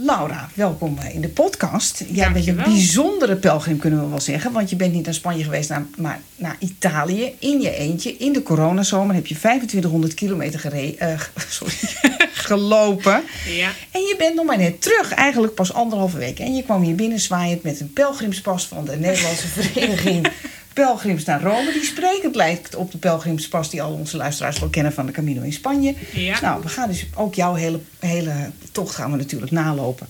Laura, welkom in de podcast. Jij bent een Dankjewel. bijzondere pelgrim, kunnen we wel zeggen. Want je bent niet naar Spanje geweest, maar naar Italië. In je eentje. In de coronazomer heb je 2500 kilometer eh, sorry, gelopen. Ja. En je bent nog maar net terug, eigenlijk pas anderhalve week. En je kwam hier binnen zwaaiend met een pelgrimspas van de Nederlandse Vereniging Pelgrims naar Rome. Die sprekend lijkt op de pelgrimspas die al onze luisteraars wel kennen van de Camino in Spanje. Ja. Nou, we gaan dus ook jouw hele, hele tocht gaan we natuurlijk nalopen.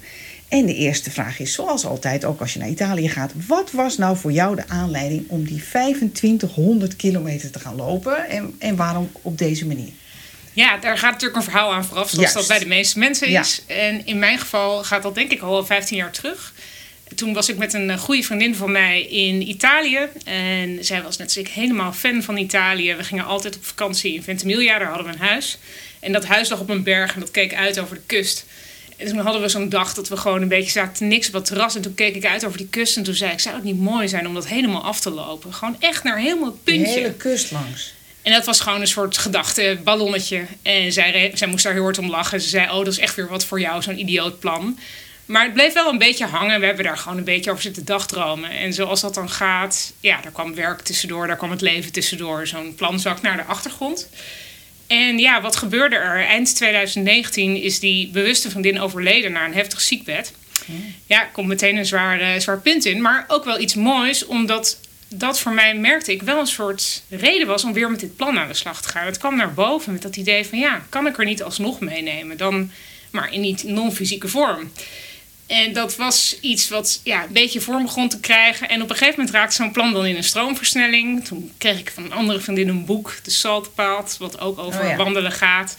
En de eerste vraag is, zoals altijd, ook als je naar Italië gaat... wat was nou voor jou de aanleiding om die 2500 kilometer te gaan lopen? En, en waarom op deze manier? Ja, daar gaat natuurlijk een verhaal aan vooraf, zoals Juist. dat bij de meeste mensen Ja. is. En in mijn geval gaat dat denk ik al 15 jaar terug. Toen was ik met een eh, goede vriendin van mij in Italië. En zij was net als ik helemaal fan van Italië. We gingen altijd op vakantie in Ventimiglia, daar hadden we een huis. En dat huis lag op een berg en dat keek uit over de kust. En toen hadden we zo'n dag dat we gewoon een beetje zaten te niks op het terras. En toen keek ik uit over die kust en toen zei ik... zou het niet mooi zijn om dat helemaal af te lopen? Gewoon echt naar helemaal het De puntje. hele kust langs. En dat was gewoon een soort gedachteballonnetje. En zij, zij moest daar heel hard om lachen. Ze zei, oh, dat is echt weer wat voor jou, zo'n idioot plan. Maar het bleef wel een beetje hangen. We hebben daar gewoon een beetje over zitten dagdromen. En zoals dat dan gaat, ja, daar kwam werk tussendoor, daar kwam het leven tussendoor. Zo'n plan zakt naar de achtergrond. En ja, wat gebeurde er? Eind 2019 is die bewuste vriendin overleden na een heftig ziekbed. Ja, komt meteen een zwaar, eh, zwaar punt in. Maar ook wel iets moois, omdat dat voor mij merkte ik wel een soort reden was om weer met dit plan aan de slag te gaan. Het kwam naar boven met dat idee van ja, kan ik er niet alsnog meenemen? Dan maar in niet non-fysieke vorm. En dat was iets wat ja, een beetje vorm begon te krijgen. En op een gegeven moment raakte zo'n plan dan in een stroomversnelling. Toen kreeg ik van een andere vriendin een boek, De Saltpaad, wat ook over Oh ja. wandelen gaat.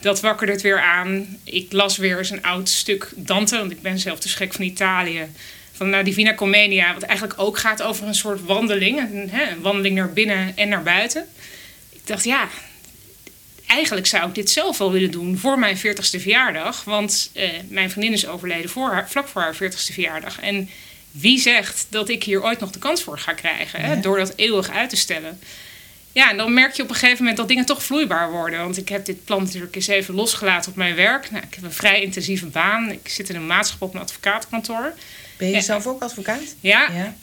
Dat wakkerde het weer aan. Ik las weer eens een oud stuk Dante, want ik ben zelf dus gek van Italië. Van La Divina Commedia, wat eigenlijk ook gaat over een soort wandeling. Een, hè, een wandeling naar binnen en naar buiten. Ik dacht, ja, eigenlijk zou ik dit zelf wel willen doen voor mijn 40ste verjaardag. Want eh, mijn vriendin is overleden voor haar, vlak voor haar 40ste verjaardag. En wie zegt dat ik hier ooit nog de kans voor ga krijgen? Hè, Ja. door dat eeuwig uit te stellen. Ja, en dan merk je op een gegeven moment dat dingen toch vloeibaar worden. Want ik heb dit plan natuurlijk eens even losgelaten op mijn werk. Nou, ik heb een vrij intensieve baan. Ik zit in een maatschappij op een advocatenkantoor. Ben je Ja. zelf ook advocaat? Ja, Ja,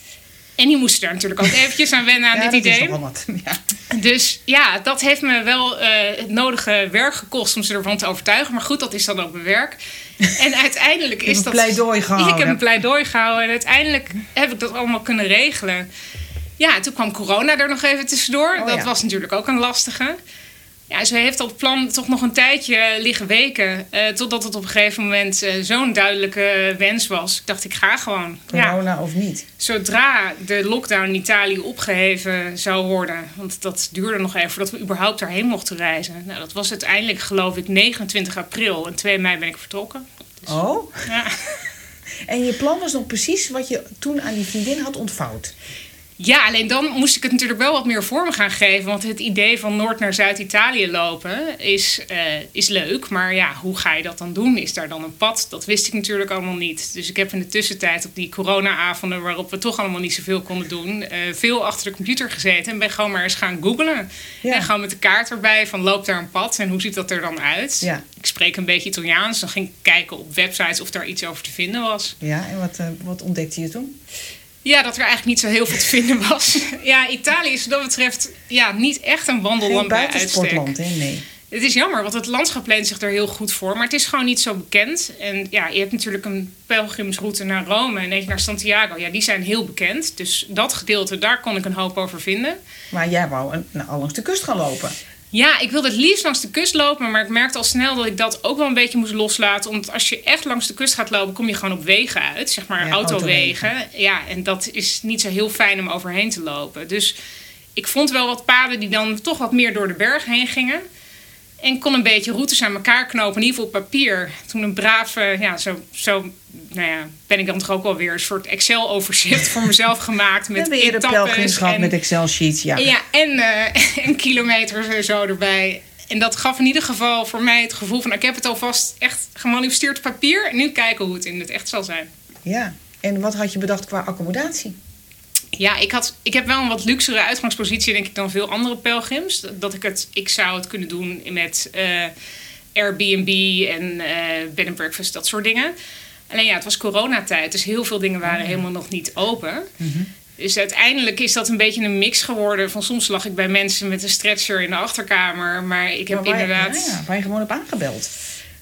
en die moesten daar natuurlijk ook eventjes aan wennen aan ja dit dat is idee. nogal wat. Ja. Dus ja, dat heeft me wel eh, het nodige werk gekost om ze ervan te overtuigen. Maar goed, dat is dan ook mijn werk. En uiteindelijk Je hebt is een dat. pleidooi gehouden. Ik heb een pleidooi gehouden en uiteindelijk heb ik dat allemaal kunnen regelen. Ja, toen kwam corona er nog even tussendoor. Oh, dat ja. was natuurlijk ook een lastige. Ja, ze heeft dat plan toch nog een tijdje liggen weken. eh, totdat het op een gegeven moment eh, zo'n duidelijke wens was. Ik dacht, ik ga gewoon. Ja Corona of niet? zodra de lockdown in Italië opgeheven zou worden, want dat duurde nog even voordat we überhaupt daarheen mochten reizen. Nou, dat was uiteindelijk, geloof ik, 29 april en 2 mei ben ik vertrokken. Oh, Ja, en je plan was nog precies wat je toen aan die vriendin had ontvouwd. Ja alleen dan moest ik het natuurlijk wel wat meer vorm gaan geven, want het idee van Noord naar Zuid-Italië lopen is, eh, is leuk, maar ja, hoe ga je dat dan doen? Is daar dan een pad? Dat wist ik natuurlijk allemaal niet. Dus ik heb in de tussentijd op die corona-avonden, waarop we toch allemaal niet zoveel konden doen, eh, veel achter de computer gezeten en ben gewoon maar eens gaan googlen. Ja. En gewoon met de kaart erbij van loopt daar een pad en hoe ziet dat er dan uit? Ja. Ik spreek een beetje Italiaans, dan ging ik kijken op websites of daar iets over te vinden was. Ja, en wat, eh, wat ontdekte je toen? Ja, dat er eigenlijk niet zo heel veel te vinden was. ja, Italië is wat dat betreft ja, niet echt een wandelland bij uitstek. hè? Nee. Het is jammer, want het landschap leent zich er heel goed voor. Maar het is gewoon niet zo bekend. En ja, je hebt natuurlijk een pelgrimsroute naar Rome en eentje naar Santiago. Ja, die zijn heel bekend. Dus dat gedeelte, daar kon ik een hoop over vinden. Maar jij wou een, nou, al langs de kust gaan lopen. Ja, ik wilde het liefst langs de kust lopen, maar ik merkte al snel dat ik dat ook wel een beetje moest loslaten. Omdat als je echt langs de kust gaat lopen, kom je gewoon op wegen uit, zeg maar Ja, autowegen. Ja, en dat is niet zo heel fijn om overheen te lopen. Dus ik vond wel wat paden die dan toch wat meer door de berg heen gingen. En kon een beetje routes aan elkaar knopen, in ieder geval op papier. Toen een brave, ja, zo, zo nou ja, ben ik dan toch ook wel weer een soort Excel-overzicht voor mezelf gemaakt. Met eerder etappes en- met Excel-sheets. Ja. ja, en, eh, en kilometers en zo erbij. En dat gaf in ieder geval voor mij het gevoel van... ik heb het alvast echt gemanipuleerd op papier... en nu kijken hoe het in het echt zal zijn. ja. En wat had je bedacht qua accommodatie? Ja, ik, had, ik heb wel een wat luxere uitgangspositie, denk ik, dan veel andere pelgrims. Dat ik het, ik zou het kunnen doen met eh, Airbnb en eh bed and breakfast, dat soort dingen. Alleen ja, het was coronatijd, dus heel veel dingen waren helemaal nog niet open. Dus uiteindelijk is dat een beetje een mix geworden. Van soms lag ik bij mensen met een stretcher in de achterkamer. Maar ik heb Maar waar, inderdaad. Ja, waar je gewoon op aangebeld.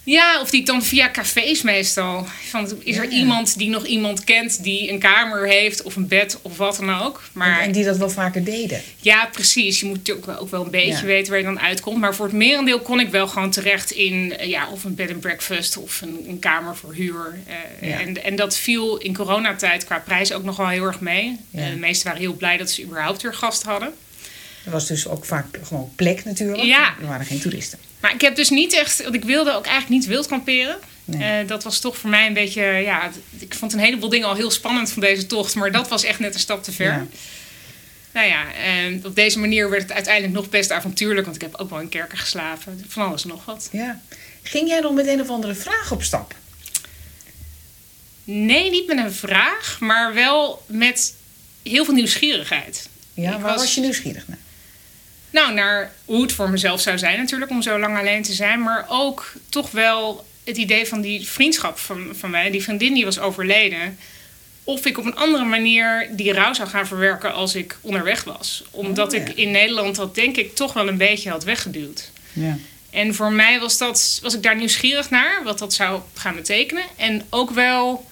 Ja, of die dan via cafés meestal. Van, is er Ja, iemand die nog iemand kent die een kamer heeft of een bed of wat dan ook. Maar En, die dat wel vaker deden. ja, precies. Je moet natuurlijk wel- ook wel een beetje Ja. weten waar je dan uitkomt. Maar voor het merendeel kon ik wel gewoon terecht in eh, ja, of een bed and breakfast of een, een kamer voor huur. Eh, Ja. en, en dat viel in coronatijd qua prijs ook nog wel heel erg mee. De meesten waren heel blij dat ze überhaupt weer gast hadden. Er was dus ook vaak gewoon plek natuurlijk. Ja. Er waren geen toeristen. Maar ik heb dus niet echt, want ik wilde ook eigenlijk niet wild kamperen. Nee. Eh, dat was toch voor mij een beetje, ja, ik vond een heleboel dingen al heel spannend van deze tocht, maar dat was echt net een stap te ver. Ja. Nou ja, en op deze manier werd het uiteindelijk nog best avontuurlijk, want ik heb ook wel in kerken geslapen, van alles en nog wat. Ja. Ging jij dan met een of andere vraag op stap? Nee, niet met een vraag, maar wel met heel veel nieuwsgierigheid. Ja, Ik waar was... was- je nieuwsgierig naar? Nou, naar hoe het voor mezelf zou zijn natuurlijk om zo lang alleen te zijn. Maar ook toch wel het idee van die vriendschap van, van mij. Die vriendin die was overleden. Of ik op een andere manier die rouw zou gaan verwerken als ik onderweg was. Omdat Oh, ja. ik in Nederland dat denk ik toch wel een beetje had weggeduwd. Ja. En voor mij was, dat, was ik daar nieuwsgierig naar, wat dat zou gaan betekenen. En ook wel,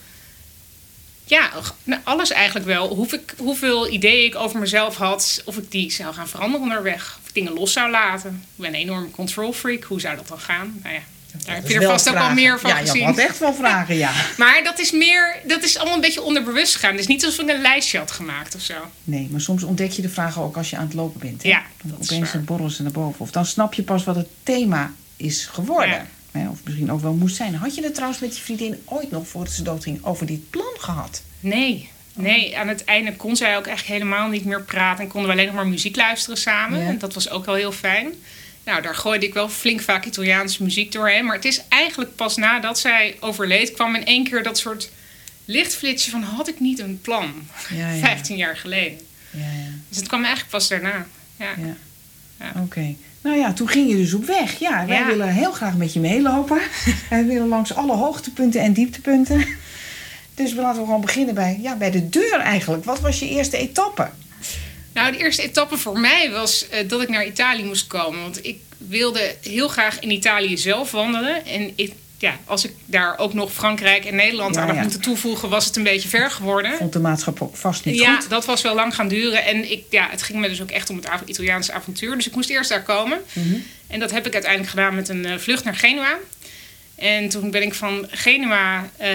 ja, nou, alles eigenlijk wel. Ik, hoeveel ideeën ik over mezelf had, of ik die zou gaan veranderen onderweg. Of ik dingen los zou laten. Ik ben een enorm control freak. Hoe zou dat dan gaan? Nou ja, daar heb je er vast ook al meer van ja, gezien. je had echt wel vragen, ja. Maar dat is meer, dat is allemaal een beetje onderbewust gegaan. Het is niet alsof ik een lijstje had gemaakt of zo. Nee, maar soms ontdek je de vragen ook als je aan het lopen bent. Hè? Ja, Dan dat is Opeens borrelen ze naar boven. Of dan snap je pas wat het thema is geworden. Ja. Hè, Of misschien ook wel moest zijn. Had je het trouwens met je vriendin ooit nog, voordat ze doodging, over dit plan gehad? Nee, nee. Aan het einde kon zij ook echt helemaal niet meer praten. En konden we alleen nog maar muziek luisteren samen. Ja. En dat was ook wel heel fijn. Nou, daar gooide ik wel flink vaak Italiaanse muziek doorheen. Maar het is eigenlijk pas nadat zij overleed... kwam in één keer dat soort lichtflitsje van... had ik niet een plan? Ja, ja. 15 jaar geleden. Ja, ja. Dus het kwam eigenlijk pas daarna. Ja. ja. Ja. Nou ja, toen ging je dus op weg. Ja, wij Ja. willen heel graag met je meelopen. wij willen langs alle hoogtepunten en dieptepunten. Dus we laten we gewoon beginnen bij, ja, bij de deur eigenlijk. Wat was je eerste etappe? Nou, de eerste etappe voor mij was eh, dat ik naar Italië moest komen. Want ik wilde heel graag in Italië zelf wandelen. En ik, ja, als ik daar ook nog Frankrijk en Nederland Ja, aan had ja. moeten toevoegen, was het een beetje ver geworden. Vond de maatschappij vast niet Ja, goed. dat was wel lang gaan duren. En ik, ja, het ging me dus ook echt om het Italiaanse avontuur. Dus ik moest eerst daar komen. Mhm. En dat heb ik uiteindelijk gedaan met een eh, vlucht naar Genua. En toen ben ik van Genua eh,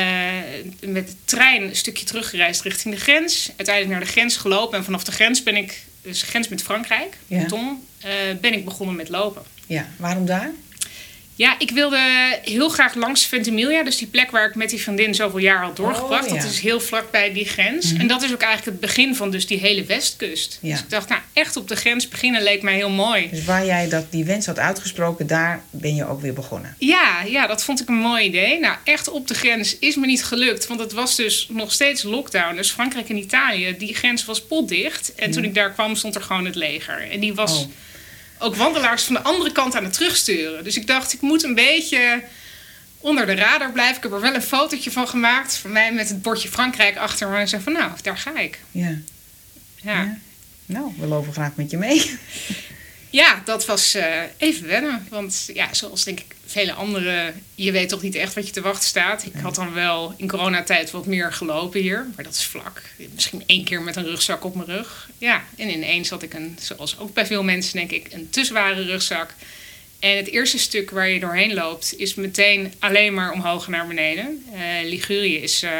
met de trein een stukje teruggereisd richting de grens. Uiteindelijk naar de grens gelopen. En vanaf de grens ben ik, dus grens met Frankrijk, Ja. Tom, eh, ben ik begonnen met lopen. Ja, waarom daar? Ja, ik wilde heel graag langs Ventimiglia. Dus die plek waar ik met die vriendin zoveel jaar had doorgebracht. Oh, ja. Dat is heel vlakbij die grens. En dat is ook eigenlijk het begin van dus die hele westkust. Ja. Dus ik dacht, nou echt op de grens beginnen leek mij heel mooi. Dus waar jij dat, die wens had uitgesproken, daar ben je ook weer begonnen. Ja, ja, dat vond ik een mooi idee. Nou, echt op de grens is me niet gelukt. Want het was dus nog steeds lockdown. Dus Frankrijk en Italië, die grens was potdicht. En toen ik daar kwam, stond er gewoon het leger. En die was Oh. Ook wandelaars van de andere kant aan het terugsturen. Dus ik dacht, ik moet een beetje onder de radar blijven. Ik heb er wel een fotootje van gemaakt. Van mij met het bordje Frankrijk achter. Maar ik zei van, nou, daar ga ik. Ja. Ja, Ja. Nou, we lopen graag met je mee. Ja, dat was eh, even wennen. Want ja, zoals denk ik vele anderen, je weet toch niet echt wat je te wachten staat. Ik had dan wel in coronatijd wat meer gelopen hier, maar dat is vlak. Misschien één keer met een rugzak op mijn rug. Ja, en ineens had ik een, zoals ook bij veel mensen denk ik, een te zware rugzak. En het eerste stuk waar je doorheen loopt is meteen alleen maar omhoog en naar beneden. Eh, Ligurië is eh,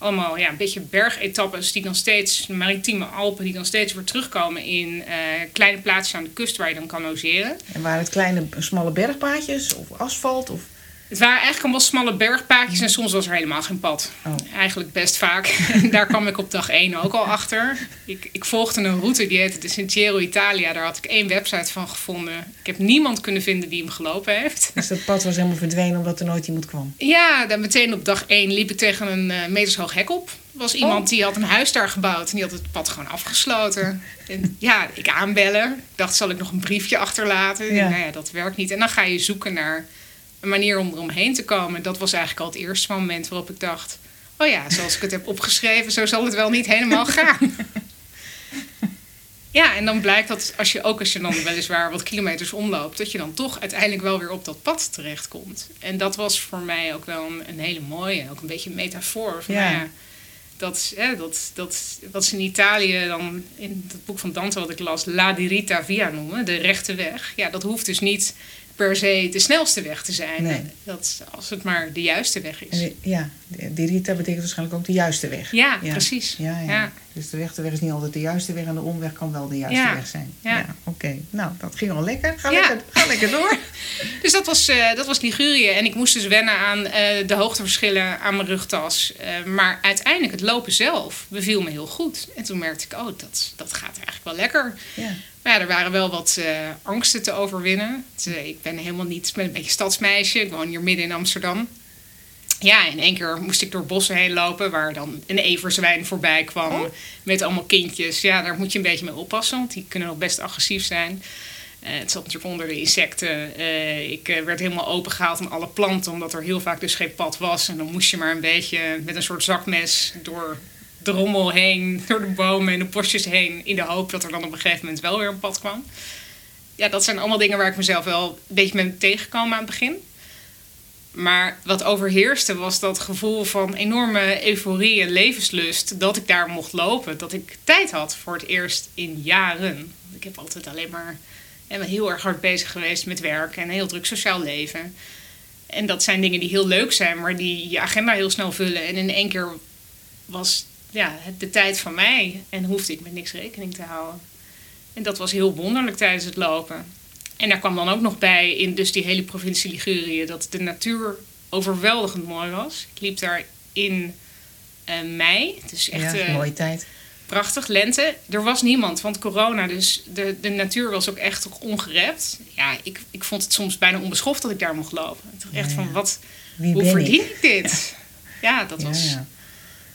allemaal ja, een beetje bergetappes die dan steeds, maritieme Alpen, die dan steeds weer terugkomen in eh, kleine plaatsjes aan de kust waar je dan kan logeren. En waren het kleine, smalle bergpaadjes of asfalt? Of... Het waren eigenlijk allemaal smalle bergpaadjes en soms was er helemaal geen pad. Oh. Eigenlijk best vaak. Daar kwam ik op dag 1 ook al achter. Ik, ik volgde een route die heette de Sentiero Italia. Daar had ik één website van gevonden. Ik heb niemand kunnen vinden die hem gelopen heeft. Dus dat pad was helemaal verdwenen omdat er nooit iemand kwam. Ja, dan meteen op dag 1 liep ik tegen een eh metershoog hek op. Er was iemand Oh. die had een huis daar gebouwd en die had het pad gewoon afgesloten. En ja, ik aanbellen. Ik dacht, zal ik nog een briefje achterlaten? Ja. Nou ja, dat werkt niet. En dan ga je zoeken naar een manier om eromheen te komen. Dat was eigenlijk al het eerste moment waarop ik dacht... oh ja, zoals ik het heb opgeschreven, zo zal het wel niet helemaal gaan. Ja, en dan blijkt dat als je ook als je dan weliswaar wat kilometers omloopt, dat je dan toch uiteindelijk wel weer op dat pad terechtkomt. En dat was voor mij ook wel een, een hele mooie, ook een beetje een metafoor. Van, Ja. nou ja, dat, hè, dat, dat, wat ze in Italië dan in het boek van Dante wat ik las, La Dirita Via noemen, de rechte weg. Ja, dat hoeft dus niet per se de snelste weg te zijn. Nee. Dat, als het maar de juiste weg is. Die- ja, die Rita betekent waarschijnlijk ook de juiste weg. Ja, precies. Ja, ja. Ja. Dus de rechte weg is niet altijd de juiste weg en de omweg kan wel de juiste weg zijn. ja. Oké, nou, dat ging al lekker. Ga, lekker, ga lekker door. Dus dat was, eh, dat was Ligurië. En ik moest dus wennen aan eh, de hoogteverschillen aan mijn rugtas. Eh, maar uiteindelijk, het lopen zelf beviel me heel goed. En toen merkte ik, oh, dat, dat gaat eigenlijk wel lekker. Ja. Maar ja, er waren wel wat eh, angsten te overwinnen. Eh, ik ben helemaal niet, ik ben een beetje stadsmeisje. Ik woon hier midden in Amsterdam. Ja, in één keer moest ik door bossen heen lopen... waar dan een everzwijn voorbij kwam Oh. met allemaal kindjes. Ja, daar moet je een beetje mee oppassen, want die kunnen ook best agressief zijn. Eh, het zat natuurlijk onder de insecten. Ik werd helemaal opengehaald van alle planten... omdat er heel vaak dus geen pad was. En dan moest je maar een beetje met een soort zakmes... door de rommel heen, door de bomen en de bosjes heen... in de hoop dat er dan op een gegeven moment wel weer een pad kwam. Ja, dat zijn allemaal dingen waar ik mezelf wel een beetje mee tegengekomen aan het begin. Maar wat overheerste was dat gevoel van enorme euforie en levenslust... dat ik daar mocht lopen. Dat ik tijd had voor het eerst in jaren. Ik heb altijd alleen maar heel erg hard bezig geweest met werk en een heel druk sociaal leven. En dat zijn dingen die heel leuk zijn, maar die je agenda heel snel vullen. En in één keer was ja, de tijd van mij en hoefde ik met niks rekening te houden. En dat was heel wonderlijk tijdens het lopen. En daar kwam dan ook nog bij in dus die hele provincie Ligurië dat de natuur overweldigend mooi was. Ik liep daar in eh, mei. Is echt ja, eh, mooie tijd. prachtig, lente. Er was niemand, want corona, dus de, de natuur was ook echt ongerept. Ja, ik, ik vond het soms bijna onbeschoft dat ik daar mocht lopen. Ik dacht echt van, wat, Wie hoe verdien ik? ik dit? Ja, dat was.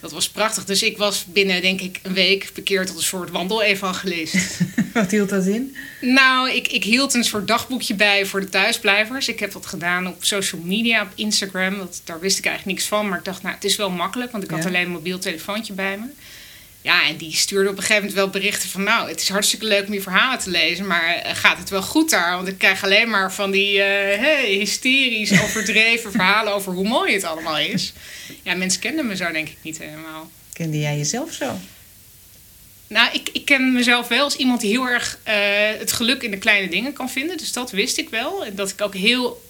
Dat was prachtig. Dus ik was binnen, denk ik, een week bekeerd tot een soort wandelevangelist. Wat hield dat in? Nou, ik, ik hield een soort dagboekje bij voor de thuisblijvers. Ik heb dat gedaan op social media, op Instagram. Dat, daar wist ik eigenlijk niks van. Maar ik dacht, nou, het is wel makkelijk, want ik had alleen een mobiel telefoontje bij me. Ja, en die stuurde op een gegeven moment wel berichten van... nou, het is hartstikke leuk om je verhalen te lezen... maar eh, gaat het wel goed daar? Want ik krijg alleen maar van die eh, hey, hysterisch overdreven verhalen... over hoe mooi het allemaal is. Ja, mensen kenden me zo denk ik niet helemaal. Kende jij jezelf zo? Nou, ik, ik ken mezelf wel als iemand die heel erg eh, het geluk in de kleine dingen kan vinden. Dus dat wist ik wel. En dat ik ook heel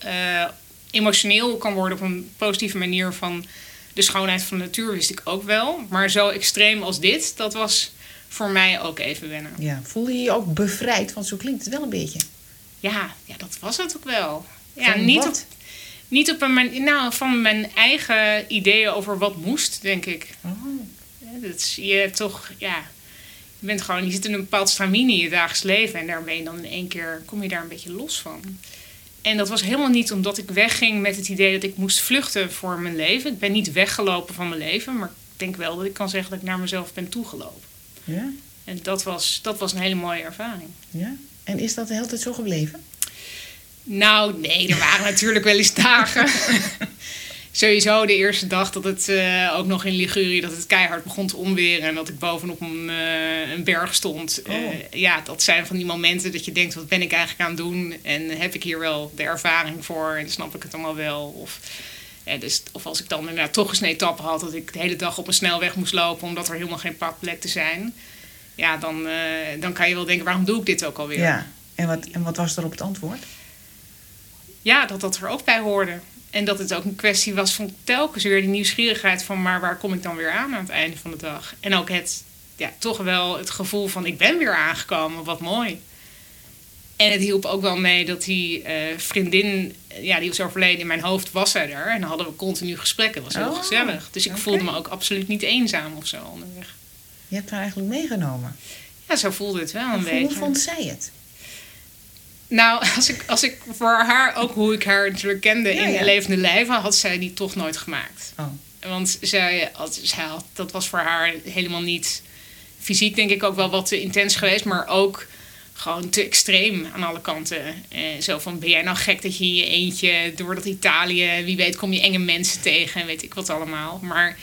emotioneel kan worden op een positieve manier van de schoonheid van de natuur, wist ik ook wel. Maar zo extreem als dit, dat was voor mij ook even wennen. Ja. Voelde je je ook bevrijd? Want zo klinkt het wel een beetje. Ja, ja dat was het ook wel. Ja, Van niet wat? op, niet op een manier, nou, van mijn eigen ideeën over wat moest, denk ik. Oh. Ja, dat is, je hebt toch, ja, je bent gewoon, je zit in een bepaald stramine in je dagelijks leven en daar ben je dan in één keer, kom je daar een beetje los van. En dat was helemaal niet omdat ik wegging met het idee dat ik moest vluchten voor mijn leven. Ik ben niet weggelopen van mijn leven, maar ik denk wel dat ik kan zeggen dat ik naar mezelf ben toegelopen. Ja? En dat was, dat was een hele mooie ervaring. Ja? En is dat de hele tijd zo gebleven? Nou, nee, er waren natuurlijk wel eens dagen. Sowieso de eerste dag dat het eh, ook nog in Ligurië dat het keihard begon te onweren en dat ik bovenop een, eh, een berg stond. Eh, Oh. ja, dat zijn van die momenten dat je denkt, wat ben ik eigenlijk aan het doen? En heb ik hier wel de ervaring voor en snap ik het allemaal wel? Of, ja, dus, of als ik dan inderdaad toch eens een etappe had dat ik de hele dag op een snelweg moest lopen omdat er helemaal geen padplek te zijn. Ja, dan, eh, dan kan je wel denken, waarom doe ik dit ook alweer? Ja. En wat, en wat was erop het antwoord? ja, dat dat er ook bij hoorde. En dat het ook een kwestie was van telkens weer die nieuwsgierigheid van... maar waar kom ik dan weer aan aan het einde van de dag? En ook het, ja, toch wel het gevoel van ik ben weer aangekomen, wat mooi. En het hielp ook wel mee dat die eh, vriendin, eh, ja, die was overleden in mijn hoofd, was zij er. En dan hadden we continu gesprekken, dat was heel Oh, gezellig. Dus ik voelde me ook absoluut niet eenzaam of zo onderweg. Je hebt haar eigenlijk meegenomen. Ja, zo voelde het wel een beetje. hoe vond zij het? Nou, als ik, als ik voor haar, ook hoe ik haar natuurlijk kende Ja, in ja. levende lijven, had zij die toch nooit gemaakt. Oh. Want zij had, zij had, dat was voor haar helemaal niet fysiek, denk ik, ook wel wat te intens geweest. Maar ook gewoon te extreem aan alle kanten. Eh, zo van, ben jij nou gek dat je in je eentje door dat Italië... wie weet kom je enge mensen tegen en weet ik wat allemaal. Maar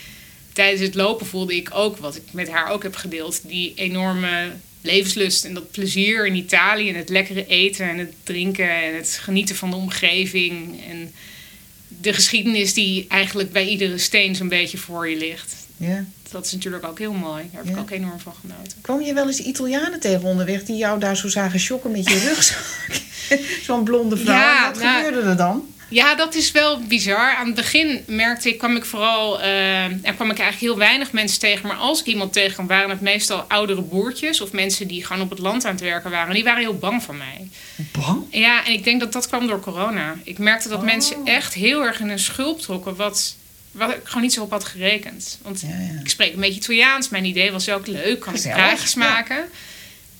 tijdens het lopen voelde ik ook, wat ik met haar ook heb gedeeld... die enorme levenslust en dat plezier in Italië... en het lekkere eten en het drinken en het genieten van de omgeving... en de geschiedenis die eigenlijk bij iedere steen zo'n beetje voor je ligt. Ja. Dat is natuurlijk ook heel mooi. Daar heb ik ook enorm van genoten. Kwam je wel eens Italianen tegen onderweg die jou daar zo zagen shocken met je rugzak? Zo'n blonde vrouw. Ja, Wat nou- gebeurde er dan? Ja, dat is wel bizar. Aan het begin merkte ik, kwam ik vooral, eh, er kwam ik eigenlijk heel weinig mensen tegen. Maar als ik iemand tegenkwam, waren het meestal oudere boertjes of mensen die gewoon op het land aan het werken waren. Die waren heel bang voor mij. Bang? Ja, en ik denk dat dat kwam door corona. Ik merkte dat Oh. mensen echt heel erg in hun schulp trokken, wat, wat ik gewoon niet zo op had gerekend. Want Ja, ja. ik spreek een beetje Italiaans. Mijn idee was ook leuk, kan ik praatjes ja. maken.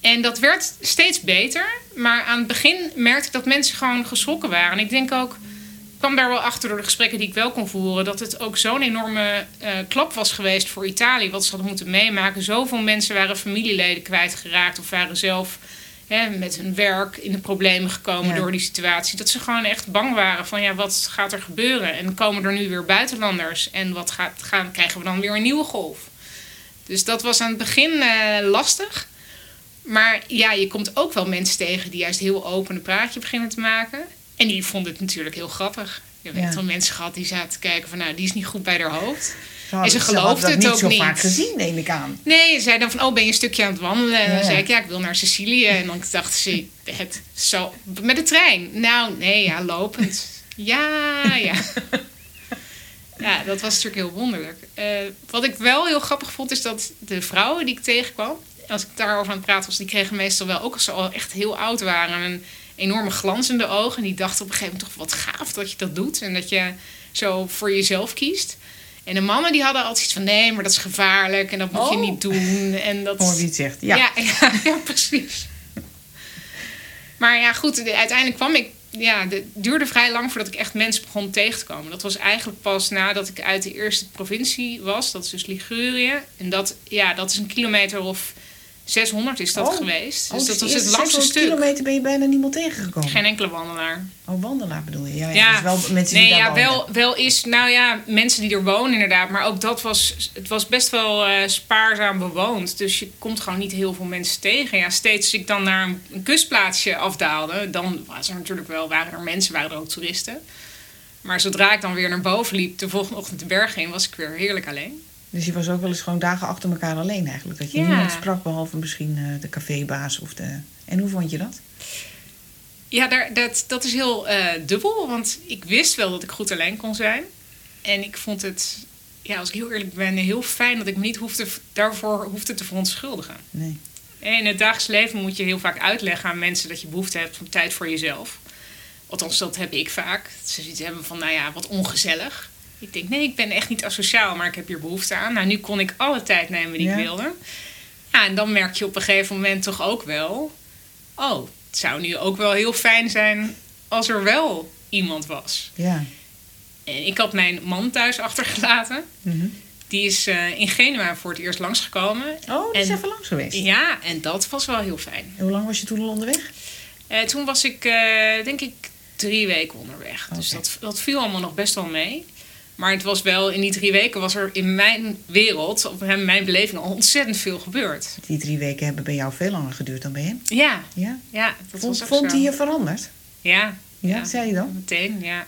En dat werd steeds beter. Maar aan het begin merkte ik dat mensen gewoon geschrokken waren. En ik denk ook, kwam daar wel achter door de gesprekken die ik wel kon voeren... dat het ook zo'n enorme eh, klap was geweest voor Italië... wat ze hadden moeten meemaken. Zoveel mensen waren familieleden kwijtgeraakt... of waren zelf hè, met hun werk in de problemen gekomen Ja. door die situatie. Dat ze gewoon echt bang waren van ja, wat gaat er gebeuren? En komen er nu weer buitenlanders? En wat gaat, gaan, krijgen we dan weer een nieuwe golf? Dus dat was aan het begin eh, lastig. Maar ja, je komt ook wel mensen tegen die juist heel open een praatje beginnen te maken. En die vonden het natuurlijk heel grappig. Je hebt Ja. wel mensen gehad die zaten te kijken van nou, die is niet goed bij haar hoofd. hadden- ze geloofde het niet ook zo niet. vaak gezien, neem ik aan. Nee, ze zei dan van, oh, ben je een stukje aan het wandelen? En Ja, dan zei ik, ja, ik wil naar Sicilië. En dan dacht ze, het zo, met de trein? Nou, nee, ja, lopend. Ja, ja. Ja, dat was natuurlijk heel wonderlijk. Eh, wat ik wel heel grappig vond, is dat de vrouwen die ik tegenkwam... als ik daarover aan het praten was, die kregen meestal wel... ook als ze al echt heel oud waren... enorme glans in de ogen. En die dachten op een gegeven moment toch, wat gaaf dat je dat doet. En dat je zo voor jezelf kiest. En de mannen die hadden altijd iets van... nee, maar dat is gevaarlijk en dat moet je Oh. niet doen. En dat... Hoor wie het zegt. Ja. Ja, ja, ja, precies. Maar ja, goed, de- uiteindelijk kwam ik. Ja, het duurde vrij lang voordat ik echt mensen begon tegen te komen. Dat was eigenlijk pas nadat ik uit de eerste provincie was. Dat is dus Ligurië. En dat, ja, dat is een kilometer of 600 is dat Oh. geweest. Oh, Dus dus dat de was het langste 600 stuk. kilometer ben je bijna niemand tegengekomen. Geen enkele wandelaar. Oh, wandelaar bedoel je? Ja, ja. Ja, Dus wel mensen nee, die daar ja, wonen. wel, wel is, nou ja, mensen die er wonen inderdaad. Maar ook dat was, het was best wel eh, spaarzaam bewoond. Dus je komt gewoon niet heel veel mensen tegen. Ja, steeds als ik dan naar een, een kustplaatsje afdaalde, dan was er natuurlijk wel, waren er mensen, waren er ook toeristen. Maar zodra ik dan weer naar boven liep, de volgende ochtend de berg in, was ik weer heerlijk alleen. Dus je was ook wel eens gewoon dagen achter elkaar alleen eigenlijk. Dat je Ja. niemand sprak behalve misschien eh, de cafébaas of de... En hoe vond je dat? Ja, daar, dat, dat is heel eh, dubbel. Want ik wist wel dat ik goed alleen kon zijn. En ik vond het, ja, als ik heel eerlijk ben, heel fijn dat ik me niet hoefde, daarvoor hoefde te verontschuldigen. Nee. In het dagelijks leven moet je heel vaak uitleggen aan mensen dat je behoefte hebt van tijd voor jezelf. Althans, dat heb ik vaak. Ze zoiets hebben van, nou ja, wat ongezellig. Ik denk, nee, ik ben echt niet asociaal, maar ik heb hier behoefte aan. Nou, nu kon ik alle tijd nemen die Ja. ik wilde. Ja, en dan merk je op een gegeven moment toch ook wel... Oh, het zou nu ook wel heel fijn zijn als er wel iemand was. Ja. En ik had mijn man thuis achtergelaten. Mhm. Die is eh, in Genua voor het eerst langsgekomen. Oh, die is En- even langs geweest. Ja, en dat was wel heel fijn. En hoe lang was je toen al onderweg? Eh, toen was ik, eh, denk ik, drie weken onderweg. Dus dat, dat viel allemaal nog best wel mee. Maar het was wel, in die drie weken was er in mijn wereld, of in mijn beleving, al ontzettend veel gebeurd. Die drie weken hebben bij jou veel langer geduurd dan bij hem. Ja, Ja? ja dat Vond, was hij je veranderd? Ja, Ja, zei hij dan? meteen, ja.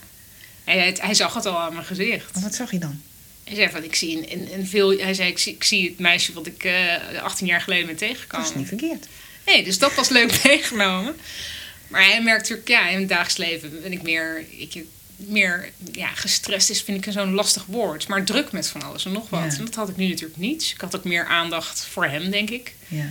Hij, hij, hij zag het al aan mijn gezicht. Maar wat zag je dan? Hij zei van, ik zie een, een, een veel... Hij zei, ik zie, ik zie het meisje wat ik eh 18 jaar geleden ben Dat tegengekomen. is niet verkeerd. Nee, dus dat was leuk meegenomen. Maar hij merkt natuurlijk, ja, in het dagelijks leven ben ik meer, ik, meer ja, gestrest is, vind ik zo'n lastig woord. Maar druk met van alles en nog wat. Ja. En dat had ik nu natuurlijk niet. Ik had ook meer aandacht voor hem, denk ik. Ja.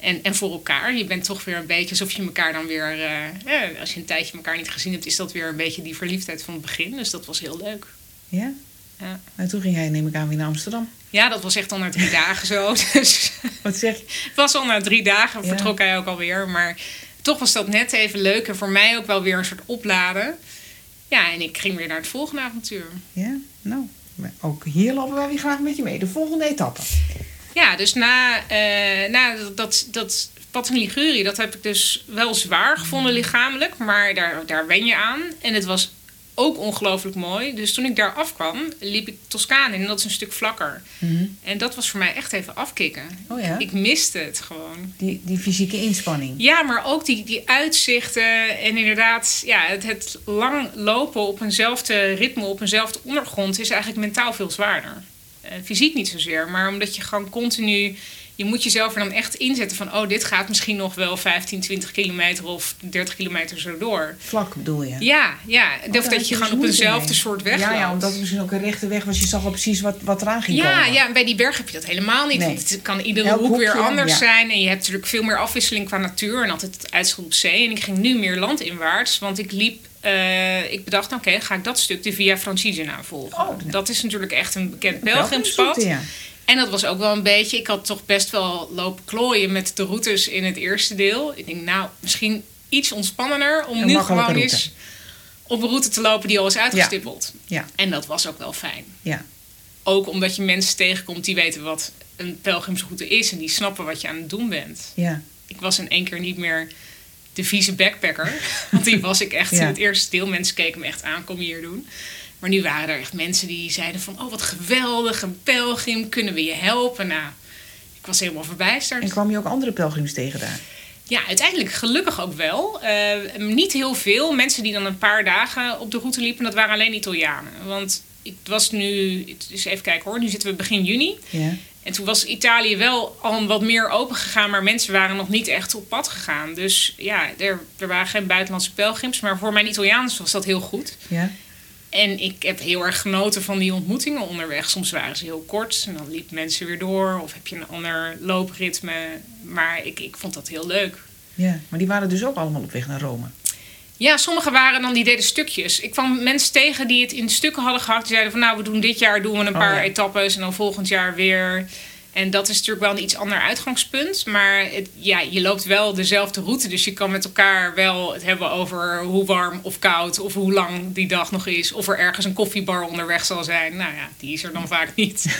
En, en voor elkaar. Je bent toch weer een beetje alsof je elkaar dan weer... eh, ja, als je een tijdje elkaar niet gezien hebt, is dat weer een beetje die verliefdheid van het begin. Dus dat was heel leuk. Ja? Ja. En toen ging jij, neem ik aan, weer naar Amsterdam. Ja, dat was echt al na drie dagen zo. Dus Wat zeg je? Het was al na drie dagen, vertrok hij ook alweer. Maar toch was dat net even leuk. En voor mij ook wel weer een soort opladen. Ja, en ik ging weer naar het volgende avontuur. Ja? Nou, ook hier lopen wij weer graag met je mee. De volgende etappe. Ja, dus na, eh, na dat, dat pad in Ligurië, dat heb ik dus wel zwaar gevonden lichamelijk. Maar daar, daar wen je aan. En het was ook ongelooflijk mooi. Dus toen ik daar afkwam, liep ik Toscane in. En dat is een stuk vlakker. En dat was voor mij echt even afkicken. Oh ja? Ik miste het gewoon. Die, die fysieke inspanning. Ja, maar ook die, die uitzichten en inderdaad ja, het, het lang lopen op eenzelfde ritme, op eenzelfde ondergrond is eigenlijk mentaal veel zwaarder. Eh, fysiek niet zozeer, maar omdat je gewoon continu, je moet jezelf er dan echt inzetten van, oh, dit gaat misschien nog wel 15, 20 kilometer of 30 kilometer zo door. Vlak bedoel je? Ja, ja. Of dat je dus gewoon op moeite eenzelfde soort weg Ja, ja, omdat het misschien ook een rechte weg was. Je zag al precies wat, wat eraan ging Ja, komen. ja, en bij die berg heb je dat helemaal niet. Nee. Want het kan iedere Elk hoek weer anders ja. zijn. En je hebt natuurlijk veel meer afwisseling qua natuur. En altijd het uitschot op zee. En ik ging nu meer landinwaarts. Want ik liep... eh, ik bedacht, oké, ga ik dat stuk de Via Francigena volgen. Oh, ja. Dat is natuurlijk echt een bekend pelgrimspad. Ja. En dat was ook wel een beetje... Ik had toch best wel lopen klooien met de routes in het eerste deel. Ik denk, nou, misschien iets ontspannender... om Een nu gewoon route. eens op een route te lopen die al is uitgestippeld. Ja. En dat was ook wel fijn. Ja. Ook omdat je mensen tegenkomt die weten wat een pelgrimsroute is en die snappen wat je aan het doen bent. Ja. Ik was in één keer niet meer de vieze backpacker, want die was ik echt Ja. in het eerste deel. Mensen keken me echt aan, kom je hier doen. Maar nu waren er echt mensen die zeiden van, oh wat geweldig, een pelgrim, kunnen we je helpen? Nou, ik was helemaal verbijsterd. En kwam je ook andere pelgrims tegen daar? Ja, uiteindelijk gelukkig ook wel. Eh, niet heel veel. Mensen die dan een paar dagen op de route liepen, dat waren alleen Italianen. Want het was nu, dus even kijken hoor, nu zitten we begin juni. Ja. En toen was Italië wel al wat meer open gegaan, maar mensen waren nog niet echt op pad gegaan. Dus ja, er, er waren geen buitenlandse pelgrims, maar voor mijn Italiaans was dat heel goed. Ja. En ik heb heel erg genoten van die ontmoetingen onderweg. Soms waren ze heel kort en dan liep mensen weer door. Of heb je een ander loopritme. Maar ik, ik vond dat heel leuk. ja. Maar die waren dus ook allemaal op weg naar Rome. Ja, sommigen waren dan, die deden stukjes. Ik kwam mensen tegen die het in stukken hadden gehakt. Die zeiden van nou, we doen dit jaar doen we een Oh, paar ja. etappes en dan volgend jaar weer. En dat is natuurlijk wel een iets ander uitgangspunt. Maar het, ja, je loopt wel dezelfde route. Dus je kan met elkaar wel het hebben over hoe warm of koud. Of hoe lang die dag nog is. Of er ergens een koffiebar onderweg zal zijn. Nou ja, die is er dan vaak niet.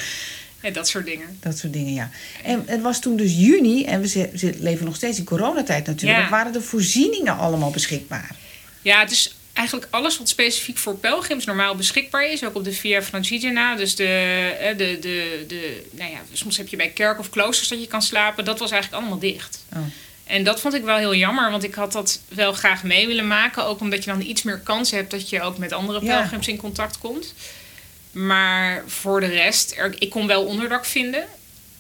En dat soort dingen. Dat soort dingen, ja. En het was toen dus juni, en we leven nog steeds in coronatijd natuurlijk. Ja. Waren de voorzieningen allemaal beschikbaar? Ja, het is eigenlijk alles wat specifiek voor pelgrims normaal beschikbaar is. Ook op de Via Francigena. Dus de, eh, de, de, de, nou ja, soms heb je bij kerk of kloosters dat je kan slapen. Dat was eigenlijk allemaal dicht. Oh. En dat vond ik wel heel jammer, want ik had dat wel graag mee willen maken. Ook omdat je dan iets meer kans hebt dat je ook met andere Ja. pelgrims in contact komt. Maar voor de rest, er, ik kon wel onderdak vinden.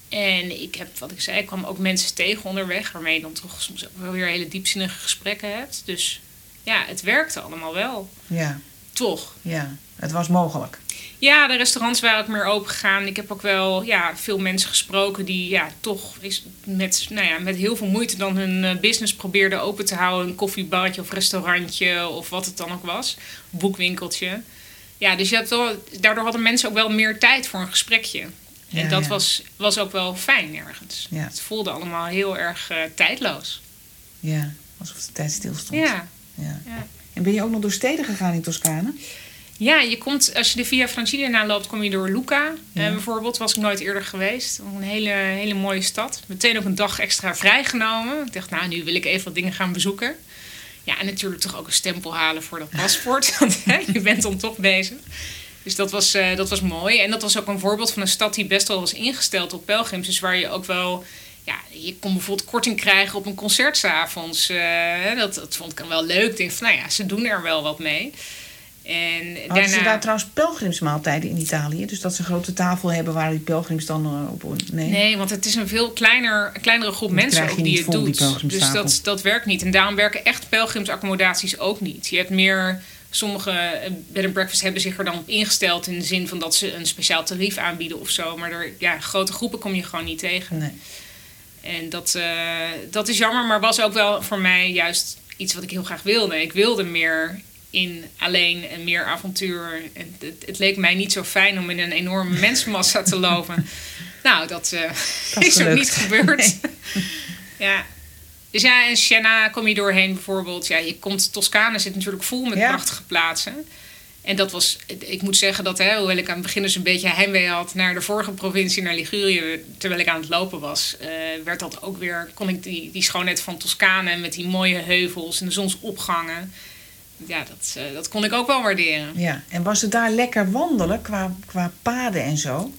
En ik heb, wat ik zei, ik kwam ook mensen tegen onderweg... waarmee je dan toch soms ook wel weer hele diepzinnige gesprekken hebt. Dus ja, het werkte allemaal wel. Ja, Toch. ja. Het was mogelijk. Ja, de restaurants waren ook meer open gegaan. Ik heb ook wel ja, veel mensen gesproken die ja, toch is met, nou ja, met heel veel moeite dan hun eh, business probeerden open te houden. Een koffiebarretje of restaurantje of wat het dan ook was. Boekwinkeltje. Ja, dus je hebt wel, daardoor hadden mensen ook wel meer tijd voor een gesprekje. En Ja, dat ja. Was, was ook wel fijn ergens. Ja. Het voelde allemaal heel erg eh, tijdloos. Ja, alsof de tijd stilstond. Ja. Ja. Ja. En ben je ook nog door steden gegaan in Toscane? Ja, je komt, als je de Via Francigena loopt, kom je door Lucca. Ja. Eh, bijvoorbeeld, was ik nooit eerder geweest. Een hele, hele mooie stad. Meteen ook een dag extra vrijgenomen. Ik dacht, nou, nu wil ik even wat dingen gaan bezoeken. Ja, en natuurlijk toch ook een stempel halen voor dat paspoort. Want je bent dan toch bezig. Dus dat was, eh, dat was mooi. En dat was ook een voorbeeld van een stad die best wel was ingesteld op pelgrims. Dus waar je ook wel... Ja, je kon bijvoorbeeld korting krijgen op een concert 's avonds. Eh, dat, dat vond ik dan wel leuk. Ik denk van, nou ja, ze doen er wel wat mee. En Hadden daarna... ze daar trouwens pelgrimsmaaltijden in Italië? Dus dat ze een grote tafel hebben waar die pelgrims dan eh, op... Nee? Nee, want het is een veel kleiner, kleinere groep Dat mensen ook die het vol, die doet. dus dat, dat werkt niet. En daarom werken echt pelgrimsaccommodaties ook niet. Je hebt meer... Sommige eh, bed and breakfast hebben zich er dan op ingesteld... in de zin van dat ze een speciaal tarief aanbieden of zo. Maar er, ja, grote groepen kom je gewoon niet tegen. Nee. En dat, eh, dat is jammer, maar was ook wel voor mij juist iets wat ik heel graag wilde. Ik wilde meer in alleen en meer avontuur. En het, het leek mij niet zo fijn om in een enorme mensenmassa te lopen. Nou, dat, eh, Dat is ook niet gebeurd. Nee. ja. Dus ja, in Siena kom je doorheen bijvoorbeeld. Ja, je komt, Toscane zit natuurlijk vol met Ja. prachtige plaatsen. En dat was, ik moet zeggen dat, hè, hoewel ik aan het begin dus een beetje heimwee had naar de vorige provincie, naar Ligurië, terwijl ik aan het lopen was, uh, werd dat ook weer, kon ik die, die schoonheid van Toscane met die mooie heuvels en de zonsopgangen, ja, dat, uh, dat kon ik ook wel waarderen. Ja, en was het daar lekker wandelen qua, qua paden en zo?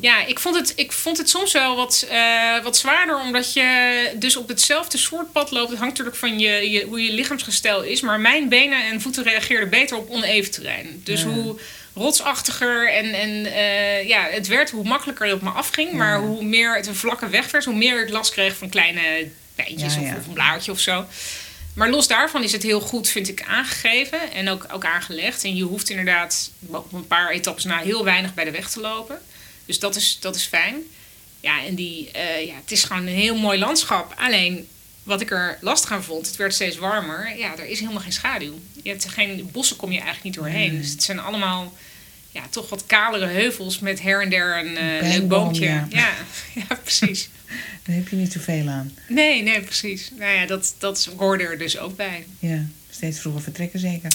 Ja, ik vond het, ik vond het soms wel wat, uh, wat zwaarder, omdat je dus op hetzelfde soort pad loopt. Het hangt natuurlijk van je, je, hoe je lichaamsgestel is. Maar mijn benen en voeten reageerden beter op oneven terrein. Dus ja. hoe rotsachtiger en, en uh, ja, het werd, hoe makkelijker het op me afging. Ja. Maar hoe meer het een vlakke weg werd, hoe meer ik last kreeg van kleine pijntjes of, of, een blaartje of zo. Maar los daarvan is het heel goed, vind ik, aangegeven en ook, ook aangelegd. En je hoeft inderdaad op een paar etappes na heel weinig bij de weg te lopen. Dus dat is, dat is fijn. Ja, en die, uh, ja, het is gewoon een heel mooi landschap. Alleen wat ik er lastig aan vond, het werd steeds warmer. Ja, er is helemaal geen schaduw. Je hebt geen bossen kom je eigenlijk niet doorheen. Mm. Dus het zijn allemaal ja, toch wat kalere heuvels met her en der een uh, leuk boompje. Ja. Ja, ja, precies. Daar heb je niet zoveel aan. Nee, nee, precies. Nou ja, dat, dat hoorde er dus ook bij. Ja, steeds vroeger vertrekken zeker.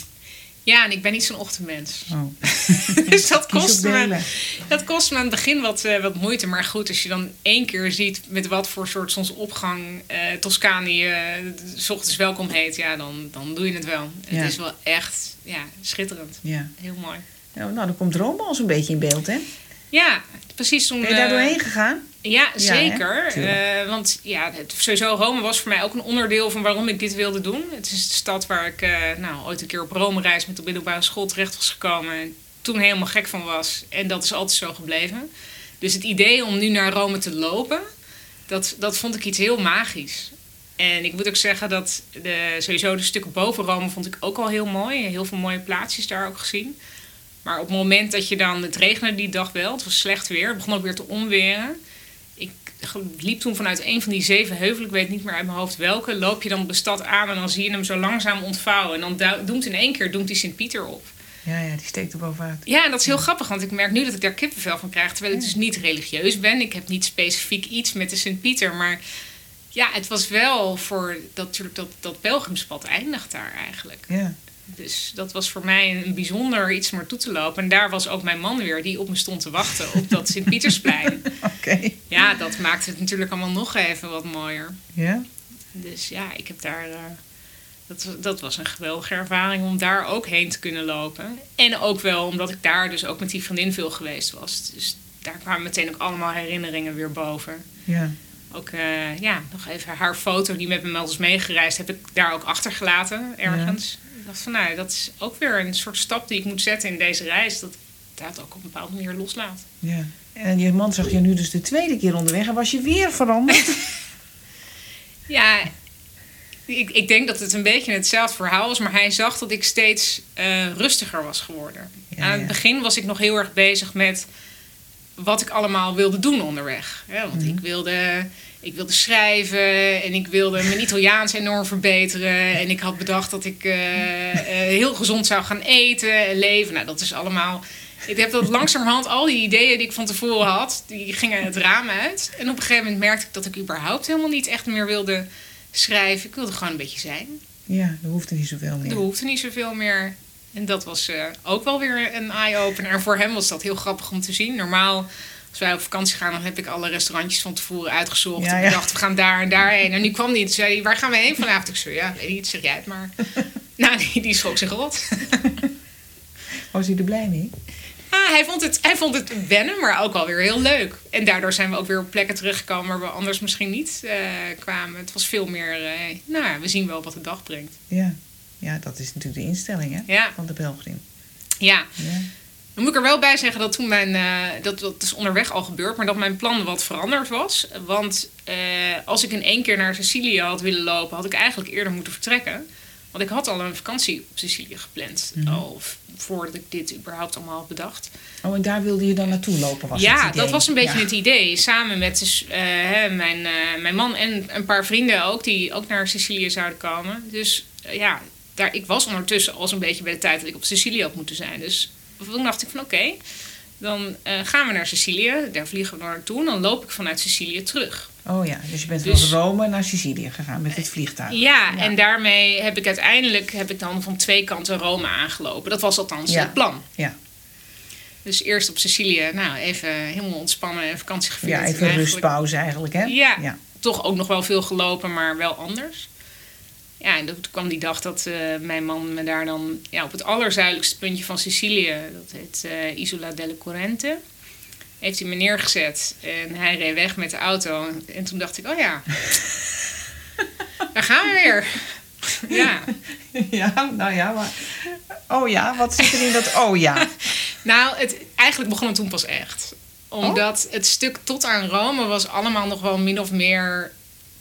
Ja, en ik ben niet zo'n ochtendmens. Oh. dus dat kost, me, dat kost me aan het begin wat, uh, wat moeite. Maar goed, als je dan één keer ziet met wat voor soort zonsopgang uh, Toscane uh, s ochtends welkom heet, ja, dan, dan doe je het wel. Ja. Het is wel echt ja, schitterend. Ja. Heel mooi. Ja, nou, dan komt Rome al zo'n beetje in beeld, hè? Ja, precies. Toen, ben je daar doorheen gegaan? Ja, zeker. Ja, uh, want ja, het, sowieso Rome was voor mij ook een onderdeel van waarom ik dit wilde doen. Het is de stad waar ik uh, nou, ooit een keer op Rome reis met de middelbare school terecht was gekomen. En toen helemaal gek van was. En dat is altijd zo gebleven. Dus het idee om nu naar Rome te lopen, dat, dat vond ik iets heel magisch. En ik moet ook zeggen dat de, sowieso de stukken boven Rome vond ik ook al heel mooi. Heel veel mooie plaatsjes daar ook gezien. Maar op het moment dat je dan, het regende die dag wel, het was slecht weer, het begon ook weer te onweren. Liep toen vanuit een van die zeven heuvelen, ik weet niet meer uit mijn hoofd welke, loop je dan de stad aan en dan zie je hem zo langzaam ontvouwen. En dan doemt in één keer doemt die Sint-Pieter op. Ja, ja, die steekt er bovenuit. Ja, en dat is heel ja. grappig, want ik merk nu dat ik daar kippenvel van krijg, terwijl ik dus niet religieus ben. Ik heb niet specifiek iets met de Sint-Pieter, maar ja, het was wel voor dat, dat, dat pelgrimspad eindigt daar eigenlijk. Ja. Dus dat was voor mij een bijzonder iets om naartoe te lopen. En daar was ook mijn man weer, die op me stond te wachten op dat Sint-Pietersplein. Oké. Okay. Ja, dat maakte het natuurlijk allemaal nog even wat mooier. Ja? Dus ja, ik heb daar... Uh, dat, dat was een geweldige ervaring om daar ook heen te kunnen lopen. En ook wel omdat ik daar dus ook met die vriendin veel geweest was. Dus daar kwamen meteen ook allemaal herinneringen weer boven. Ja. Ook, uh, ja, nog even haar foto die met me eens meegereisd heb ik daar ook achtergelaten ergens. Dacht van, nou, dat is ook weer een soort stap die ik moet zetten in deze reis. Dat dat ook op een bepaalde manier loslaat. Ja. En je man zag je nu dus de tweede keer onderweg en was je weer veranderd? ja, ik, ik denk dat het een beetje hetzelfde verhaal was, maar hij zag dat ik steeds uh, rustiger was geworden. Ja, Aan het ja. begin was ik nog heel erg bezig met wat ik allemaal wilde doen onderweg. Ja, want mm-hmm. ik wilde ik wilde schrijven en ik wilde mijn Italiaans enorm verbeteren. En ik had bedacht dat ik uh, uh, heel gezond zou gaan eten en leven. Nou, dat is allemaal. Ik heb dat langzamerhand, al die ideeën die ik van tevoren had, die gingen het raam uit. En op een gegeven moment merkte ik dat ik überhaupt helemaal niet echt meer wilde schrijven. Ik wilde gewoon een beetje zijn. Ja, er hoefde niet zoveel meer. Er hoefde niet zoveel meer. En dat was uh, ook wel weer een eye-opener. En voor hem was dat heel grappig om te zien. Normaal als wij op vakantie gaan, dan heb ik alle restaurantjes van tevoren uitgezocht. Ja, en ik dacht, we gaan daar en daar heen. En nu kwam hij en zei waar gaan we heen vanavond? Ik zei, ja, weet niet, zeg jij het maar. nou, die, die schrok zich rot. Was hij er blij mee? Ah, hij, vond het, hij vond het wennen, maar ook wel weer heel leuk. En daardoor zijn we ook weer op plekken teruggekomen waar we anders misschien niet uh, kwamen. Het was veel meer, uh, nou, we zien wel wat de dag brengt. Ja, ja dat is natuurlijk de instelling hè, ja. van de pelgrim. Ja. ja. Dan moet ik er wel bij zeggen dat toen mijn, uh, dat, dat is onderweg al gebeurd, maar dat mijn plan wat veranderd was. Want uh, als ik in één keer naar Sicilië had willen lopen, had ik eigenlijk eerder moeten vertrekken. Want ik had al een vakantie op Sicilië gepland. Mm -hmm. Al voordat ik dit überhaupt allemaal had bedacht. Oh, en daar wilde je dan naartoe lopen? Was ja, het idee? dat was een beetje ja. het idee. Samen met dus, uh, hè, mijn, mijn man en een paar vrienden ook, die ook naar Sicilië zouden komen. Dus ja, daar, ik was ondertussen al zo'n beetje bij de tijd dat ik op Sicilië had moeten zijn. Dus toen dacht ik van oké, okay, dan uh, gaan we naar Sicilië. Daar vliegen we naartoe. En dan loop ik vanuit Sicilië terug. Oh ja, dus je bent Dus- van Rome naar Sicilië gegaan met het vliegtuig. Ja, en daarmee heb ik uiteindelijk heb ik dan van twee kanten Rome aangelopen. Dat was althans Ja. het plan. Ja, Dus eerst op Sicilië, nou even helemaal ontspannen en vakantie gevierd. ja En even rustpauze eigenlijk, hè? Ja. ja. Toch ook nog wel veel gelopen, maar wel anders. Ja, en toen kwam die dag dat eh, mijn man me daar dan ja, op het allerzuidelijkste puntje van Sicilië, dat heet eh, Isola delle Corrente, heeft hij me neergezet. En hij reed weg met de auto. En toen dacht ik, oh ja, daar gaan we weer. Ja, Ja, nou ja, maar... Oh ja, wat zit er in dat oh ja? nou, het, eigenlijk begon het toen pas echt. Omdat het stuk tot aan Rome was allemaal nog wel min of meer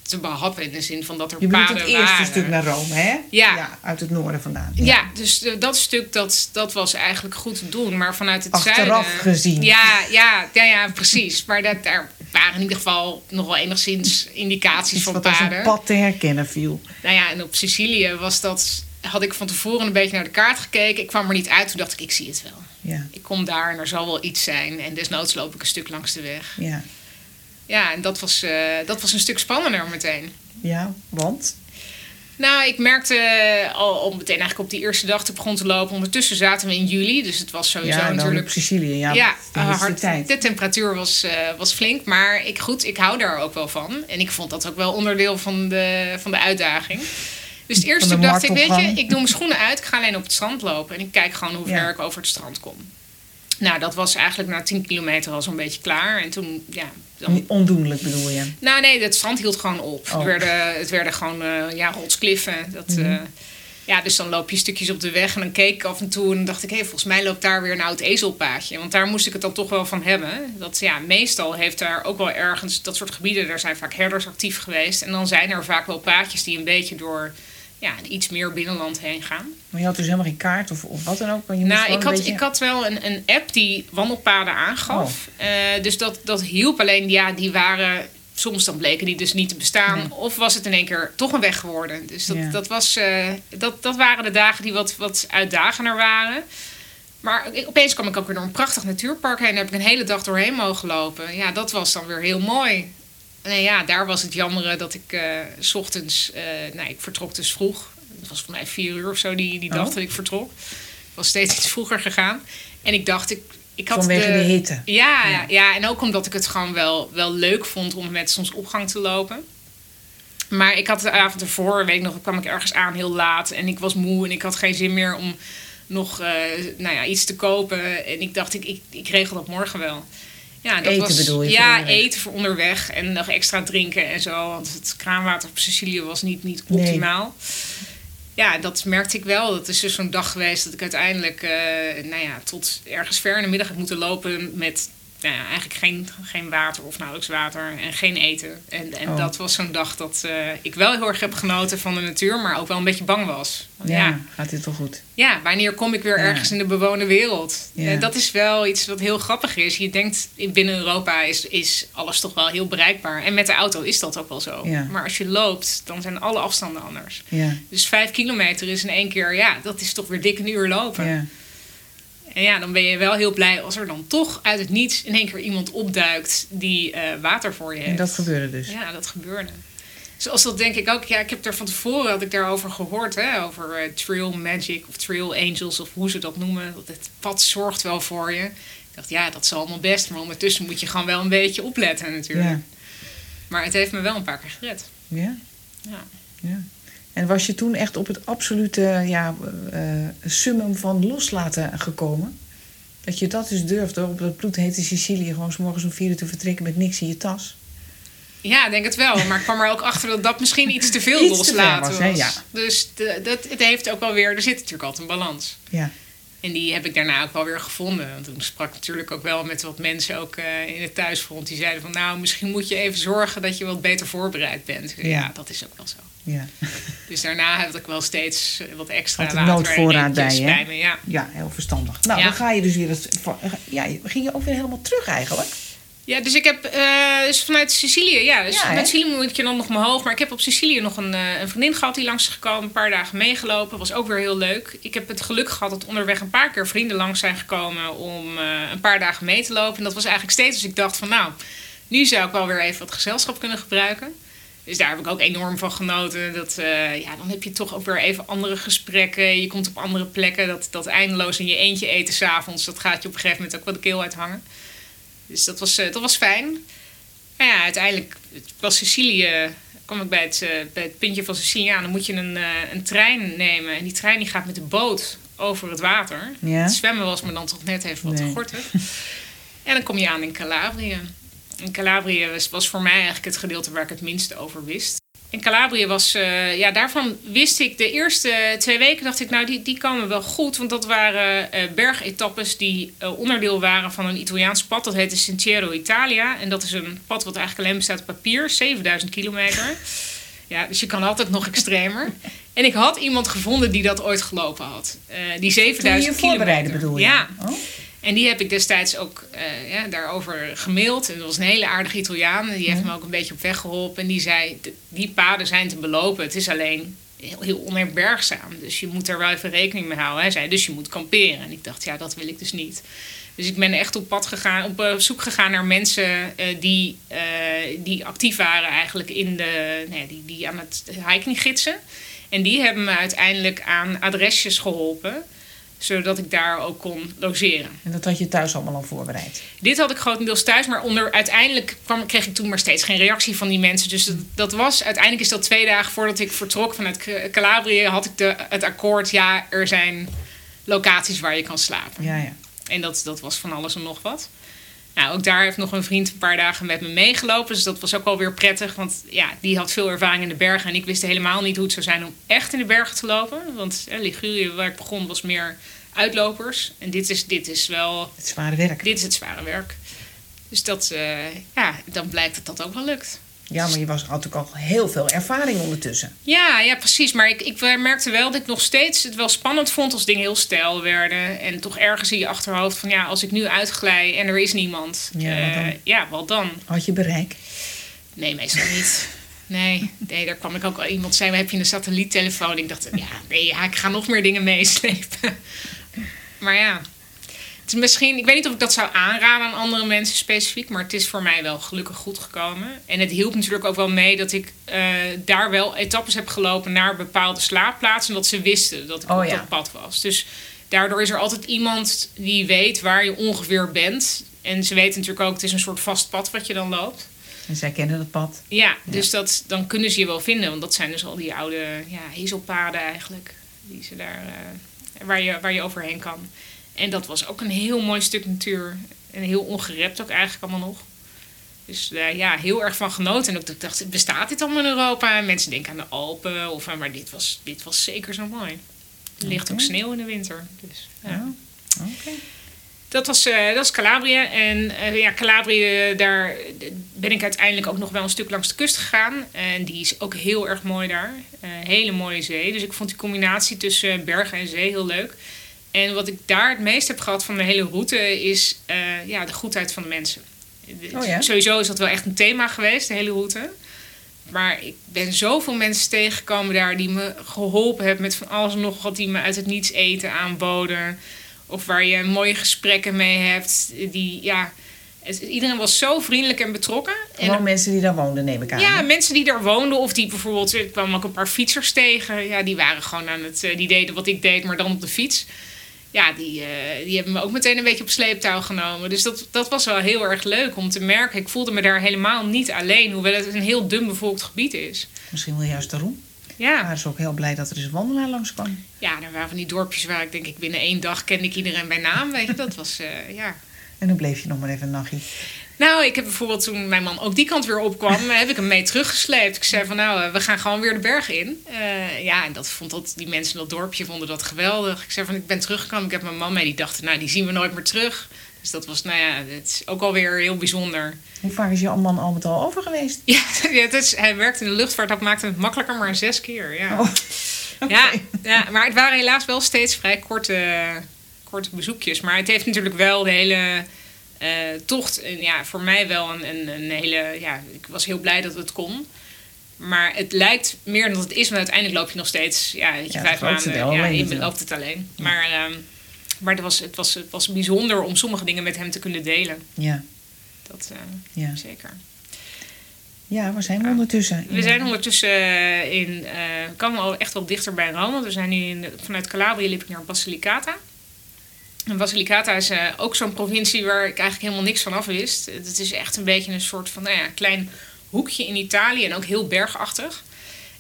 te behappen. In de zin van dat er Je paden het eerste waren. stuk naar Rome, hè? Ja. uit het noorden vandaan. Ja, dus eh, dat stuk dat, dat was eigenlijk goed te doen. Maar vanuit het Achteraf zuiden... gezien. Ja, ja, ja, ja precies. Maar dat, daar waren in ieder geval nog wel enigszins indicaties van wat als een paden. pad te herkennen viel. Nou ja, en op Sicilië was dat... Had ik van tevoren een beetje naar de kaart gekeken. Ik kwam er niet uit. Toen dacht ik, ik zie het wel. Ja, Ik kom daar en er zal wel iets zijn. En desnoods loop ik een stuk langs de weg. ja. Ja, en dat was, eh, dat was een stuk spannender meteen. Ja, want? Nou, ik merkte al, al meteen eigenlijk op die eerste dag te begon te lopen. Ondertussen zaten we in juli, dus het was sowieso Ja, natuurlijk... Sicilië. Ja, Ja, de uh, hard. tijd. De temperatuur was, eh, was flink, maar ik, goed, ik hou daar ook wel van. En ik vond dat ook wel onderdeel van de, van de uitdaging. Dus het eerste de stuk dacht ik, weet je, ik doe mijn schoenen uit. Ik ga alleen op het strand lopen en ik kijk gewoon hoe ver Ja. ik over het strand kom. Nou, dat was eigenlijk na 10 kilometer al zo'n beetje klaar. En toen, ja... Dan, Ondoenlijk bedoel je? nou nee, het strand hield gewoon op. Oh. Mhm. Het, werden, het werden gewoon eh, ja, rotskliffen. Dat, eh, ja, dus dan loop je stukjes op de weg en dan keek ik af en toe en dacht ik, hé, volgens mij loopt daar weer een oud ezelpaadje. Want daar moest ik het dan toch wel van hebben. Dat ja, meestal heeft daar ook wel ergens, dat soort gebieden, daar zijn vaak herders actief geweest. En dan zijn er vaak wel paadjes die een beetje door ja, iets meer binnenland heen gaan. Maar je had dus helemaal geen kaart of, of wat dan ook? Maar je Nou, ik had, beetje- ik had wel een, een app die wandelpaden aangaf. Eh, dus dat, dat hielp. Alleen ja, die waren. Soms dan bleken die dus niet te bestaan. Nee. Of was het in één keer toch een weg geworden. Dus dat, Ja. dat, was, eh, dat, dat waren de dagen die wat, wat uitdagender waren. Maar opeens kwam ik ook weer door een prachtig natuurpark heen. Daar heb ik een hele dag doorheen mogen lopen. Ja, dat was dan weer heel mooi. Nee, ja, daar was het jammere dat ik eh, s ochtends... eh nou, ik vertrok dus vroeg. Het was voor mij vier uur of zo die, die dag Oh. dat ik vertrok. Ik was steeds iets vroeger gegaan. En ik dacht, ik, ik had Vanwege de hitte. Ja, Ja. ja. En ook omdat ik het gewoon wel, wel leuk vond om met zonsopgang te lopen. Maar ik had de avond ervoor, weet ik nog, kwam ik ergens aan heel laat. En ik was moe en ik had geen zin meer om nog eh, nou ja, iets te kopen. En ik dacht, ik, ik, ik regel dat morgen wel. Ja, dat Eten was, bedoel je voor Ja, onderweg? eten voor onderweg. En nog extra drinken en zo. Want het kraanwater op Sicilië was niet, niet Nee. optimaal. Ja, dat merkte ik wel. Dat is dus zo'n dag geweest dat ik uiteindelijk eh, nou ja, tot ergens ver in de middag heb moeten lopen met nou ja, eigenlijk geen, geen water of nauwelijks water en geen eten. En, en Oh. dat was zo'n dag dat eh, ik wel heel erg heb genoten van de natuur, maar ook wel een beetje bang was. Want Ja, ja, gaat dit toch goed? ja, wanneer kom ik weer Ja. ergens in de bewoonde wereld? Eh, dat is wel iets wat heel grappig is. Je denkt, in- binnen Europa is, is alles toch wel heel bereikbaar. En met de auto is dat ook wel zo. Maar als je loopt, dan zijn alle afstanden anders. Ja, Dus vijf kilometer is in één keer, ja, dat is toch weer dik een uur lopen. En ja, dan ben je wel heel blij als er dan toch uit het niets in één keer iemand opduikt die eh, water voor je heeft. En dat gebeurde dus. Ja, dat gebeurde. Zoals dat denk ik ook. Ja, ik heb er van tevoren had ik daarover gehoord, hè, over eh, trail magic of trail angels of hoe ze dat noemen. Dat het pad zorgt wel voor je. Ik dacht, ja, dat is allemaal best, maar ondertussen moet je gewoon wel een beetje opletten natuurlijk. Ja. Maar het heeft me wel een paar keer gered. Ja? Ja. ja. En was je toen echt op het absolute ja, eh, summum van loslaten gekomen? Dat je dat dus durfde op dat bloedhete Sicilië gewoon 's morgens om vier uur te vertrekken met niks in je tas? Ja, denk het wel. Maar ik kwam er ook achter dat dat misschien iets te veel Iets te ver loslaten was, was. hè, ja. Dus de, dat, het heeft ook wel weer... Er zit natuurlijk altijd een balans. Ja. En die heb ik daarna ook wel weer gevonden. Want toen sprak ik natuurlijk ook wel met wat mensen ook eh, in het thuisfront. Die zeiden van nou, misschien moet je even zorgen dat je wat beter voorbereid bent. Ja, Ja. dat is ook wel zo. Ja. Dus daarna heb ik wel steeds eh, wat extra water noodvoorraad bij me. Ja. ja, heel verstandig. Nou, Ja. dan ga je dus weer... Het, ja, ging je ook weer helemaal terug eigenlijk? ja, dus ik heb eh, dus vanuit Sicilië, ja, dus Ja, vanuit? Sicilië moet je dan nog omhoog. Maar ik heb op Sicilië nog een, eh, een vriendin gehad die langs is gekomen, een paar dagen meegelopen. Was ook weer heel leuk. Ik heb het geluk gehad dat onderweg een paar keer vrienden langs zijn gekomen om eh, een paar dagen mee te lopen. En dat was eigenlijk steeds als ik dacht van nou, Nu zou ik wel weer even wat gezelschap kunnen gebruiken. Dus daar heb ik ook enorm van genoten. Dat, eh, ja, dan heb je toch ook weer even andere gesprekken. Je komt op andere plekken. Dat, dat eindeloos in je eentje eten s'avonds, dat gaat je op een gegeven moment ook wel de keel uithangen. Dus dat was, dat was fijn. Maar ja, uiteindelijk was Sicilië kwam ik bij het, uh, bij het puntje van Sicilië aan. Dan moet je een, een trein nemen. En die trein die gaat met de boot over het water. Ja. Het zwemmen was me dan toch net even wat Nee. te gortig. en dan kom je aan in Calabrië. En Calabrië was, was voor mij eigenlijk het gedeelte waar ik het minste over wist. En Calabrië was, eh, ja, daarvan wist ik de eerste twee weken, dacht ik, nou, die, die komen wel goed. Want dat waren eh bergetappes die eh, onderdeel waren van een Italiaans pad. Dat heette Sentiero Italia. En dat is een pad wat eigenlijk alleen bestaat uit papier, 7000 kilometer. Ja, dus je kan altijd nog extremer. En ik had iemand gevonden die dat ooit gelopen had. Die Toen je 7000 je voorbereiden bedoel je? Ja, Oh. En die heb ik destijds ook eh, ja, daarover gemaild. En dat was een hele aardige Italiaan. Die heeft me ook een beetje op weg geholpen. En die zei, "D- die paden zijn te belopen. Het is alleen heel, heel onherbergzaam. Dus je moet er wel even rekening mee houden. Hij zei, dus je moet kamperen. En ik dacht, ja, dat wil ik dus niet. Dus ik ben echt op pad gegaan, op eh, zoek gegaan naar mensen eh, die, die actief waren eigenlijk in de, nou ja, die, die aan het hiking gidsen. En die hebben me uiteindelijk aan adresjes geholpen, zodat ik daar ook kon logeren. En dat had je thuis allemaal al voorbereid. Dit had ik grotendeels thuis, maar onder, uiteindelijk kwam, kreeg ik toen maar steeds geen reactie van die mensen. Dus dat, dat was, uiteindelijk is dat twee dagen voordat ik vertrok vanuit Calabrië, had ik de, het akkoord, ja, er zijn locaties waar je kan slapen. Ja, ja. En dat, dat was van alles en nog wat. Nou, ook daar heeft nog een vriend een paar dagen met me meegelopen. Dus dat was ook wel weer prettig. Want ja, die had veel ervaring in de bergen. En ik wist helemaal niet hoe het zou zijn om echt in de bergen te lopen. Want eh, Ligurië, waar ik begon, was meer uitlopers. En dit is, dit is wel... Het zware werk. Dit is het zware werk. Dus dat, eh, ja, dan blijkt dat dat ook wel lukt. Ja, maar je was, had ook al heel veel ervaring ondertussen. Ja, ja, precies. Maar ik, ik merkte wel dat ik nog steeds het wel spannend vond als dingen heel stijl werden. En toch ergens in je achterhoofd van ja, als ik nu uitglij en er is niemand. Ja, wat eh, dan? ja, wat dan? Had je bereik? Nee, meestal niet. Nee, nee, daar kwam ik ook al. Iemand zei, heb je een satelliettelefoon? Ik dacht, ja, nee, ja, ik ga nog meer dingen meeslepen. Maar ja, is misschien, ik weet niet of ik dat zou aanraden aan andere mensen specifiek, maar het is voor mij wel gelukkig goed gekomen. En het hielp natuurlijk ook wel mee dat ik eh, daar wel etappes heb gelopen naar bepaalde slaapplaatsen, dat ze wisten dat ik Oh op ja. dat pad was. Dus daardoor is er altijd iemand die weet waar je ongeveer bent. En ze weten natuurlijk ook, het is een soort vast pad wat je dan loopt. En zij kennen het pad. Ja, dus Dat, dan kunnen ze je wel vinden. Want dat zijn dus al die oude ja, hezelpaden eigenlijk. Die ze daar, eh, waar, je, waar je overheen kan. En dat was ook een heel mooi stuk natuur. En heel ongerept ook eigenlijk allemaal nog. Dus eh, ja, heel erg van genoten. En ook dat ik dacht, bestaat dit allemaal in Europa? En mensen denken aan de Alpen. Of, maar dit was, dit was zeker zo mooi. Er ligt ook sneeuw in de winter. Dus, ja. Oh, Oké. Dat was, eh, dat was Calabrië. En eh, ja, Calabrië, daar ben ik uiteindelijk ook nog wel een stuk langs de kust gegaan. En die is ook heel erg mooi daar. Hele mooie zee. Dus ik vond die combinatie tussen bergen en zee heel leuk. En wat ik daar het meest heb gehad van de hele route is eh, ja, de goedheid van de mensen. Oh ja? Sowieso is dat wel echt een thema geweest, de hele route. Maar ik ben zoveel mensen tegengekomen daar die me geholpen hebben met van alles en nog wat. Die me uit het niets eten aanboden. Of waar je mooie gesprekken mee hebt. Die, ja, het- iedereen was zo vriendelijk en betrokken. Gewoon En, mensen die daar woonden, neem ik aan. ja, mensen die daar woonden. Of die bijvoorbeeld, ik kwam ook een paar fietsers tegen. Ja, die waren gewoon aan het, eh, die deden wat ik deed, maar dan op de fiets. Ja, die, eh, die hebben me ook meteen een beetje op sleeptouw genomen. Dus dat, dat was wel heel erg leuk om te merken. Ik voelde me daar helemaal niet alleen. Hoewel het een heel dun bevolkt gebied is. Misschien wel juist daarom. Ja, waren ze ook heel blij dat er eens een wandelaar langskwam. ja er waren van die dorpjes waar ik denk ik binnen één dag kende ik iedereen bij naam. Weet je, dat was, eh, ja... En dan bleef je nog maar even een nachtje. Nou, ik heb bijvoorbeeld toen mijn man ook die kant weer opkwam, heb ik hem mee teruggesleept. Ik zei van nou, eh, we gaan gewoon weer de berg in. Eh, ja, en dat vond dat, die mensen in dat dorpje vonden dat geweldig. Ik zei van ik ben teruggekomen, ik heb mijn man mee. Die dachten nou, die zien we nooit meer terug. Dus dat was, nou ja, het is ook alweer heel bijzonder. Hoe vaak is je man al met al over geweest? Ja, het is, hij werkte in de luchtvaart, dat maakte het makkelijker, maar zes keer. Ja. Oh, Ja, ja, maar het waren helaas wel steeds vrij korte, korte bezoekjes. Maar het heeft natuurlijk wel de hele tocht. En ja, voor mij wel een, een, een hele. Ja, ik was heel blij dat het kon. Maar het lijkt meer dan het is, maar uiteindelijk loop je nog steeds. Ja, weet je, Ja, vijf maanden. deel Ja, je loopt het alleen. Maar, ehm, maar het, was, het, was, het was bijzonder om sommige dingen met hem te kunnen delen. ja. Dat eh, Ja. zeker. Ja, waar zijn we ondertussen? We zijn ondertussen eh, in, eh, we komen al echt wel dichter bij Rome. want We zijn nu in, vanuit Calabria liep ik naar Basilicata. En Basilicata is eh, ook zo'n provincie waar ik eigenlijk helemaal niks van af wist. Het is echt een beetje een soort van nou ja, klein hoekje in Italië en ook heel bergachtig.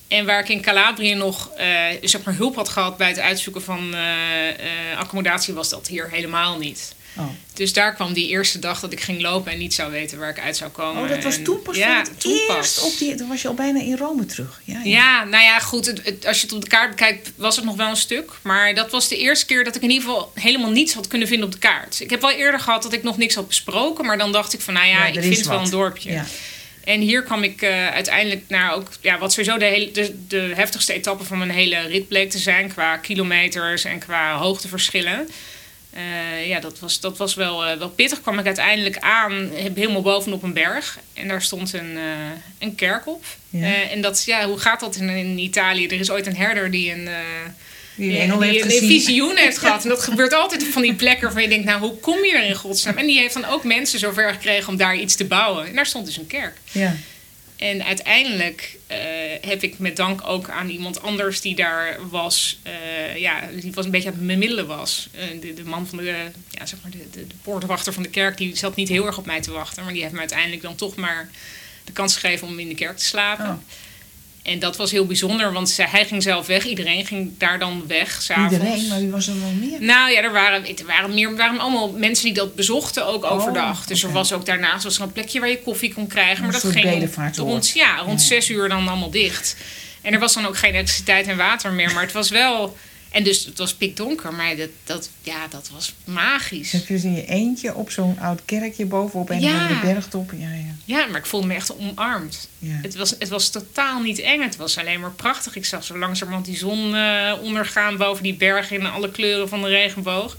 En waar ik in Calabria nog eh, zeg maar hulp had gehad bij het uitzoeken van eh, accommodatie, was dat hier helemaal niet. Oh. Dus daar kwam die eerste dag dat ik ging lopen en niet zou weten waar ik uit zou komen. oh, dat was En- toen pas ja, toen pas. op die... Dan was je al bijna in Rome terug. Ja, ja. Ja, nou ja, goed. Het, het- als je het op de kaart bekijkt, was het nog wel een stuk. Maar dat was de eerste keer dat ik in ieder geval helemaal niets had kunnen vinden op de kaart. Ik heb wel eerder gehad dat ik nog niks had besproken. Maar dan dacht ik van, nou ja, Ja, ik vind het wel wat. een dorpje. Ja. En hier kwam ik eh, uiteindelijk naar ook, ja, wat sowieso de, hele, de, de heftigste etappe van mijn hele rit bleek te zijn. Qua kilometers en qua hoogteverschillen. Eh, ja, dat was, dat was wel, eh, wel pittig. Kwam ik uiteindelijk aan, heb helemaal bovenop een berg. En daar stond een, eh, een kerk op. Ja. En dat, ja, hoe gaat dat in, in Italië? Er is ooit een herder die een, Die die, een engel die heeft een visioen heeft gehad. En dat gebeurt altijd op van die plekken waarvan je denkt, nou, hoe kom je er in godsnaam? En die heeft dan ook mensen zover gekregen om daar iets te bouwen. En daar stond dus een kerk. Ja. En uiteindelijk eh, heb ik met dank ook aan iemand anders die daar was, eh, ja, die was een beetje aan het bemiddelen was. Eh, de, de man van de, ja, zeg maar de, de, de poortwachter van de kerk, die zat niet heel erg op mij te wachten. Maar die heeft me uiteindelijk dan toch maar de kans gegeven om in de kerk te slapen. Oh. En dat was heel bijzonder, want hij ging zelf weg. Iedereen ging daar dan weg, s'avonds. Iedereen, maar wie was er wel meer? Nou ja, er waren, er waren, meer, er waren allemaal mensen die dat bezochten, ook Oh, overdag. Dus er was ook daarnaast was er een plekje waar je koffie kon krijgen. Maar Een dat ging rond, ja, rond Ja. zes uur dan allemaal dicht. En er was dan ook geen elektriciteit en water meer. Maar het was wel... En dus het was pikdonker, maar dat, dat, ja, dat was magisch. Heb je dus in je eentje op zo'n oud kerkje bovenop een Ja. andere bergtop? Ja, ja. Ja, maar ik voelde me echt omarmd. ja. Het was, het was totaal niet eng. Het was alleen maar prachtig. Ik zag zo langzamerhand die zon eh, ondergaan boven die bergen in alle kleuren van de regenboog.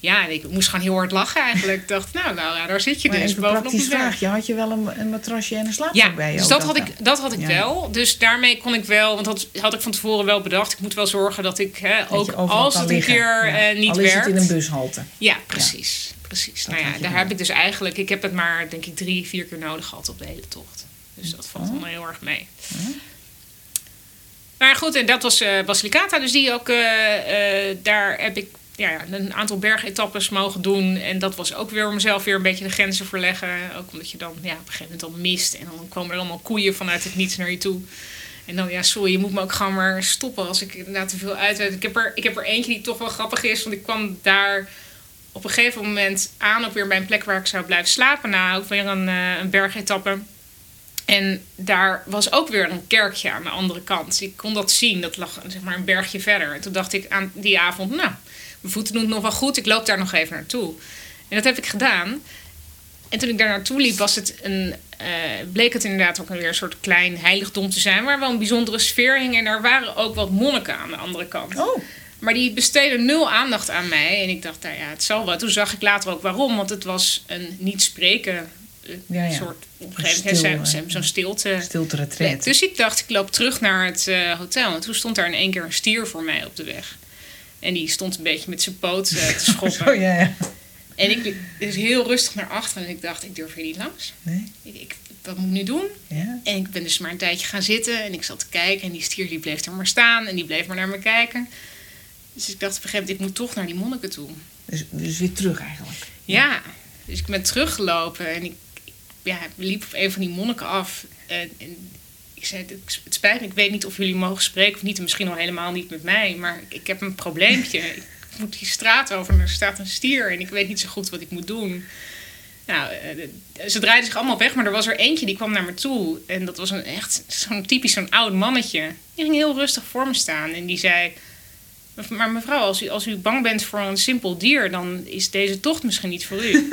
Ja, en ik moest gewoon heel hard lachen eigenlijk. Ik dacht, nou, nou ja, daar zit je Maar dus bovenop praktisch vraagje. Had je wel een, een matrasje en een slaapzak Ja, bij je? dus dat dan? had ik, dat had ik Ja. wel. Dus daarmee kon ik wel, want dat had ik van tevoren wel bedacht. Ik moet wel zorgen dat ik hè, Dat ook als het een liggen. keer Ja. eh, niet Al is werkt. het in een bushalte. Ja, precies. precies. Dat Nou ja, daar heb ik dus eigenlijk, ik heb het maar denk ik drie, vier keer nodig gehad op de hele tocht. Dus dat valt Oh. allemaal heel erg mee. Maar goed, en dat was eh Basilicata. Dus die ook, eh, daar heb ik ja, een aantal bergetappes mogen doen. En dat was ook weer om mezelf weer een beetje de grenzen verleggen. Ook omdat je dan ja, op een gegeven moment dan mist. En dan komen er allemaal koeien vanuit het niets naar je toe. En dan, ja, sorry, je moet me ook gewoon maar stoppen als ik inderdaad te veel uitweid. Ik heb er, ik heb er eentje die toch wel grappig is. Want ik kwam daar op een gegeven moment aan, ook weer bij een plek waar ik zou blijven slapen. Na ook weer een, eh, een bergetappe. En daar was ook weer een kerkje aan de andere kant. Ik kon dat zien, dat lag zeg maar een bergje verder. En toen dacht ik aan die avond, nou, mijn voeten doen het nog wel goed. Ik loop daar nog even naartoe. En dat heb ik gedaan. En toen ik daar naartoe liep, was het een, eh, bleek het inderdaad ook weer een soort klein heiligdom te zijn. Waar wel een bijzondere sfeer hing. En er waren ook wat monniken aan de andere kant. Oh, Maar die besteden nul aandacht aan mij. En ik dacht, nou ja, het zal wel. Toen zag ik later ook waarom. Want het was een niet spreken eh, Ja, ja. soort... Moment ze- eh, hebben zo'n stilte... stilte retreat. dus ik dacht, ik loop terug naar het hotel. En toen stond daar in één keer een stier voor mij op de weg. En die stond een beetje met zijn poot eh, te schoppen. Oh, ja, ja. En ik dus heel rustig naar achteren. En ik dacht, ik durf hier niet langs. Nee? Ik, ik, wat moet ik nu doen? Ja? En ik ben dus maar een tijdje gaan zitten. En ik zat te kijken. En die stier die bleef er maar staan. En die bleef maar naar me kijken. Dus ik dacht op een gegeven moment, ik moet toch naar die monniken toe. Dus, dus weer terug eigenlijk. Ja, dus ik ben teruggelopen en ik, ik- ja, liep op een van die monniken af. En, en ik zei, het spijt me, ik weet niet of jullie mogen spreken of niet. En misschien al helemaal niet met mij. Maar ik, ik heb een probleempje. ik moet die straat over en er staat een stier. En ik weet niet zo goed wat ik moet doen. Nou, eh, ze draaiden zich allemaal weg, maar er was er eentje die kwam naar me toe. En dat was een echt zo'n typisch zo'n oud mannetje. Die ging heel rustig voor me staan en die zei... Maar mevrouw, als u, als u bang bent voor een simpel dier, dan is deze tocht misschien niet voor u.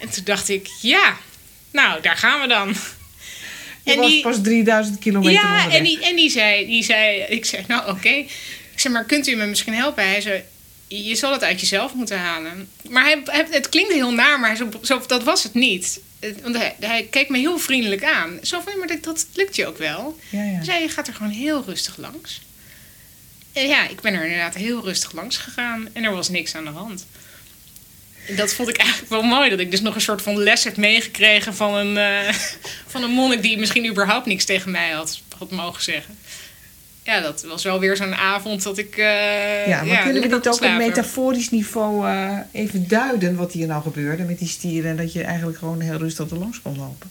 en toen dacht ik, ja, nou, daar gaan we dan. Je was pas 3000 kilometer ja, onderweg. en die, en die zei, die zei, ik zei, nou oké. Ik zei, maar kunt u me misschien helpen? Hij zei, je zal het uit jezelf moeten halen. Maar hij, het klinkt heel naar, maar zo, zo, dat was het niet. Want hij, hij keek me heel vriendelijk aan. Zo van, maar dat, dat lukt je ook wel. Ja, ja. Hij zei, je gaat er gewoon heel rustig langs. En ja, ik ben er inderdaad heel rustig langs gegaan. En er was niks aan de hand. Dat vond ik eigenlijk wel mooi. Dat ik dus nog een soort van les heb meegekregen van een, eh, van een monnik die misschien überhaupt niks tegen mij had, had mogen zeggen. Ja, dat was wel weer zo'n avond dat ik. eh, Ja, maar kunnen we dit ook op metaforisch niveau eh, even duiden wat hier nou gebeurde met die stieren en dat je eigenlijk gewoon heel rustig er langs kon lopen?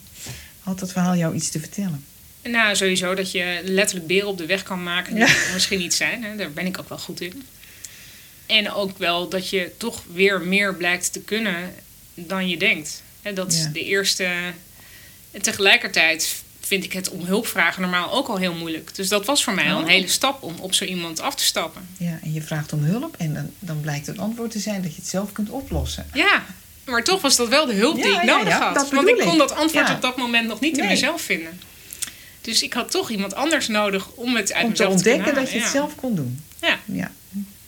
Had dat verhaal jou iets te vertellen? Nou, sowieso dat je letterlijk beren op de weg kan maken. Die Ja. misschien niet zijn. Hè? Daar ben ik ook wel goed in. En ook wel dat je toch weer meer blijkt te kunnen dan je denkt. Hè, dat is Ja. de eerste. En tegelijkertijd vind ik het om hulp vragen normaal ook al heel moeilijk. Dus dat was voor mij al een Oh. hele stap om op zo iemand af te stappen. Ja, en je vraagt om hulp en dan, dan blijkt het antwoord te zijn dat je het zelf kunt oplossen. Ja, maar toch was dat wel de hulp die ik ja, nodig ja, had. Want ik kon dat antwoord op dat moment nog niet in Nee. mezelf vinden. Dus ik had toch iemand anders nodig om het uit om te mezelf ontdekken kunnen dat je het zelf kon doen. Ja. Ja,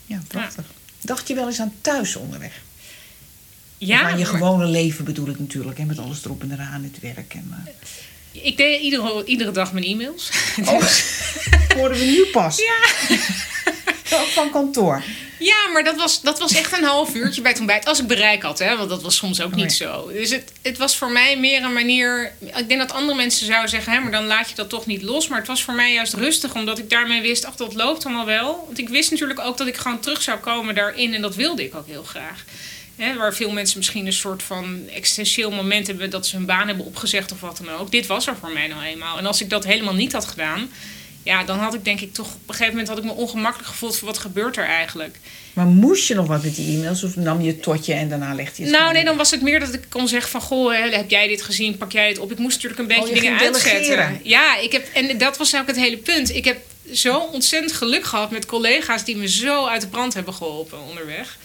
ja prachtig. Dacht je wel eens aan thuis onderweg? Ja, aan je maar gewone leven bedoel ik natuurlijk. En met alles erop en eraan, het werk. En, eh. ik deed iedere, iedere dag mijn e-mails. Oh, hoorden we nu pas. Ja. Ook van kantoor. Ja, maar dat was, dat was echt een half uurtje bij het ontbijt. Als ik bereik had, hè, want dat was soms ook niet Nee. zo. Dus het, het was voor mij meer een manier... Ik denk dat andere mensen zouden zeggen, hè, maar dan laat je dat toch niet los. Maar het was voor mij juist rustig, omdat ik daarmee wist... ach, dat loopt allemaal wel. Want ik wist natuurlijk ook dat ik gewoon terug zou komen daarin. En dat wilde ik ook heel graag. Hè, waar veel mensen misschien een soort van existentieel moment hebben... dat ze hun baan hebben opgezegd of wat dan ook. Dit was er voor mij nou eenmaal. En als ik dat helemaal niet had gedaan... Ja, dan had ik denk ik toch... Op een gegeven moment had ik me ongemakkelijk gevoeld... van wat gebeurt er eigenlijk? Maar moest je nog wat met die e-mails? Of nam je het totje en daarna legde je het Nou, gewoon nee, dan was het meer dat ik kon zeggen van... Goh, heb jij dit gezien? Pak jij het op? Ik moest natuurlijk een beetje Oh, je dingen uitzetten. delegeren. Ja, ik heb, en dat was ook het hele punt. Ik heb zo ontzettend geluk gehad met collega's... die me zo uit de brand hebben geholpen onderweg.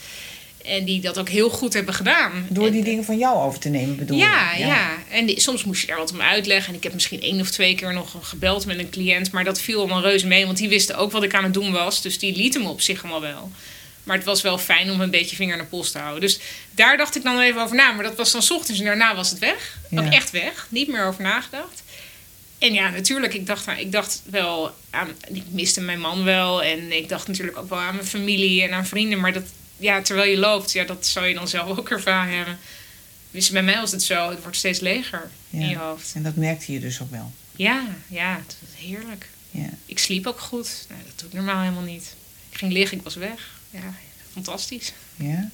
En die dat ook heel goed hebben gedaan. Door die En- dingen van jou over te nemen bedoel ja, je? ja, En die- soms moest je daar wat om uitleggen. En ik heb misschien één of twee keer nog gebeld met een cliënt. Maar dat viel allemaal reuze mee. Want die wisten ook wat ik aan het doen was. Dus die lieten me op zich allemaal wel. Maar het was wel fijn om een beetje vinger de pols te houden. Dus daar dacht ik dan even over na. Maar dat was dan 's ochtends en daarna was het weg. Ook Ja. echt weg. Niet meer over nagedacht. En ja, natuurlijk, ik dacht, ik dacht wel aan... Ik miste mijn man wel. En ik dacht natuurlijk ook wel aan mijn familie en aan vrienden. Maar dat, ja, terwijl je loopt, ja, dat zou je dan zelf ook ervaren hebben. Dus bij mij was het zo, het wordt steeds leger in je hoofd. En dat merkte je dus ook wel. Ja, ja, het was heerlijk. Ja. Ik sliep ook goed. Nou, dat doe ik normaal helemaal niet. Ik ging liggen, ik was weg. Ja, fantastisch. Ja.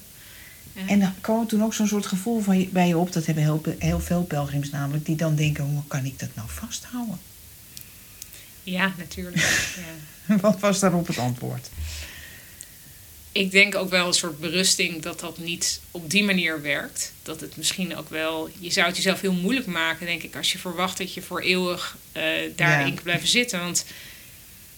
Ja. En dan kwam er toen ook zo'n soort gevoel van je, bij je op, dat hebben heel, heel veel pelgrims namelijk, die dan denken, hoe kan ik dat nou vasthouden? Ja, natuurlijk. ja. Wat was daarop het antwoord? Ik denk ook wel een soort berusting dat dat niet op die manier werkt. Dat het misschien ook wel... Je zou het jezelf heel moeilijk maken, denk ik... als je verwacht dat je voor eeuwig eh, daarin Ja. kan blijven zitten. Want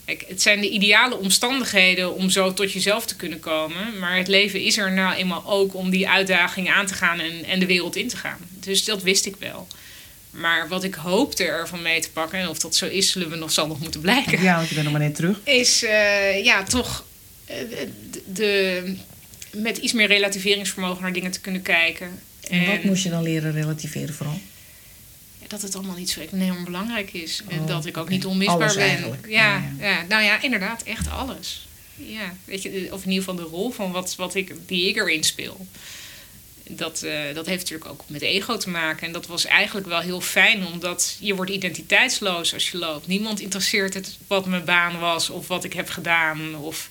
kijk, het zijn de ideale omstandigheden om zo tot jezelf te kunnen komen. Maar het leven is er nou eenmaal ook om die uitdagingen aan te gaan en, en de wereld in te gaan. Dus dat wist ik wel. Maar wat ik hoopte ervan mee te pakken... en of dat zo is, zullen we nog, zal nog moeten blijken Ja, want je bent nog maar net terug. is eh, ja, toch de, de- met iets meer relativeringsvermogen naar dingen te kunnen kijken. En wat moest je dan leren relativeren vooral? dat het allemaal niet zo enorm belangrijk is. en Oh, dat ik ook niet onmisbaar Alles ben. eigenlijk. Ja, Ja, ja. nou ja, inderdaad, echt alles. Ja, weet je, of in ieder geval de rol van wat, wat ik, die ik erin speel. Dat, eh, dat heeft natuurlijk ook met ego te maken. En dat was eigenlijk wel heel fijn, omdat je wordt identiteitsloos als je loopt. Niemand interesseert het wat mijn baan was of wat ik heb gedaan of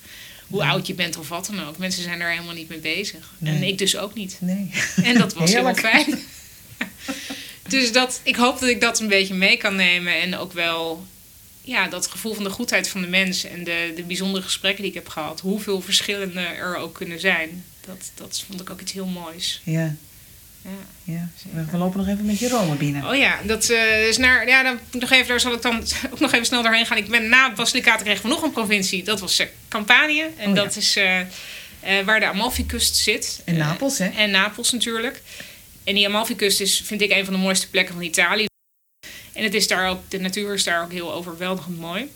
hoe oud je bent of wat dan ook. Mensen zijn daar helemaal niet mee bezig. En ik dus ook niet. Nee. En dat was heel fijn. dus dat, ik hoop dat ik dat een beetje mee kan nemen. En ook wel ja, dat gevoel van de goedheid van de mens. En de, de bijzondere gesprekken die ik heb gehad. Hoeveel verschillende er ook kunnen zijn. Dat, dat vond ik ook iets heel moois. Ja, Ja. ja. We- We lopen nog even met je Rome binnen. Oh ja, dat eh, is naar. Ja, dan moet ik nog even, daar zal ik dan ook nog even snel doorheen gaan. Ik ben na Basilicata kregen we nog een provincie. Dat was eh, Campanië. En Oh ja. dat is eh, waar de Amalfi-kust zit. En Napels, hè? En Napels natuurlijk. En die Amalfi-kust is, vind ik, een van de mooiste plekken van Italië. En het is daar ook, de natuur is daar ook heel overweldigend mooi.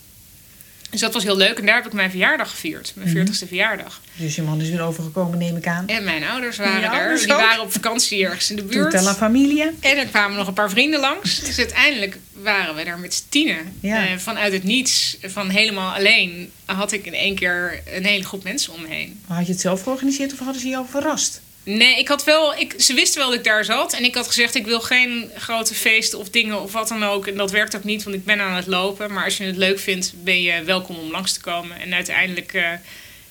Dus dat was heel leuk. En daar heb ik mijn verjaardag gevierd. Mijn Mhm. 40ste verjaardag. Dus je man is weer overgekomen, neem ik aan. En mijn ouders waren je er. Die waren op vakantie ergens in de buurt. Tutta la familia. En er kwamen nog een paar vrienden langs. Dus uiteindelijk waren we daar met z'n tienen. Ja. Eh, vanuit het niets, van helemaal alleen, had ik in één keer een hele groep mensen om me heen. Maar had je het zelf georganiseerd of hadden ze jou verrast? Nee, ik had wel. Ik, ze wisten wel dat ik daar zat. En ik had gezegd: ik wil geen grote feesten of dingen of wat dan ook. En dat werkt ook niet, want ik ben aan het lopen. Maar als je het leuk vindt, ben je welkom om langs te komen. En uiteindelijk uh,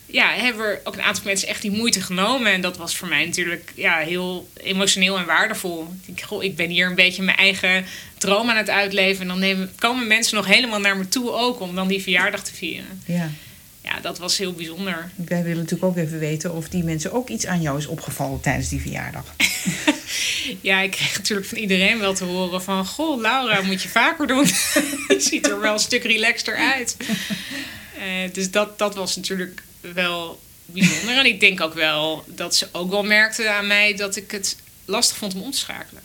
ja, hebben er ook een aantal mensen echt die moeite genomen. En dat was voor mij natuurlijk ja, heel emotioneel en waardevol. Ik, ik ben hier een beetje mijn eigen droom aan het uitleven. En dan komen mensen nog helemaal naar me toe ook om dan die verjaardag te vieren. Ja ja, dat was heel bijzonder. Wij willen natuurlijk ook even weten of die mensen ook iets aan jou is opgevallen tijdens die verjaardag. ja, ik kreeg natuurlijk van iedereen wel te horen van... Goh, Laura, moet je vaker doen. je ziet er wel een stuk relaxter uit. Uh, dus dat, dat was natuurlijk wel bijzonder. En ik denk ook wel dat ze ook wel merkten aan mij... dat ik het lastig vond om om te schakelen.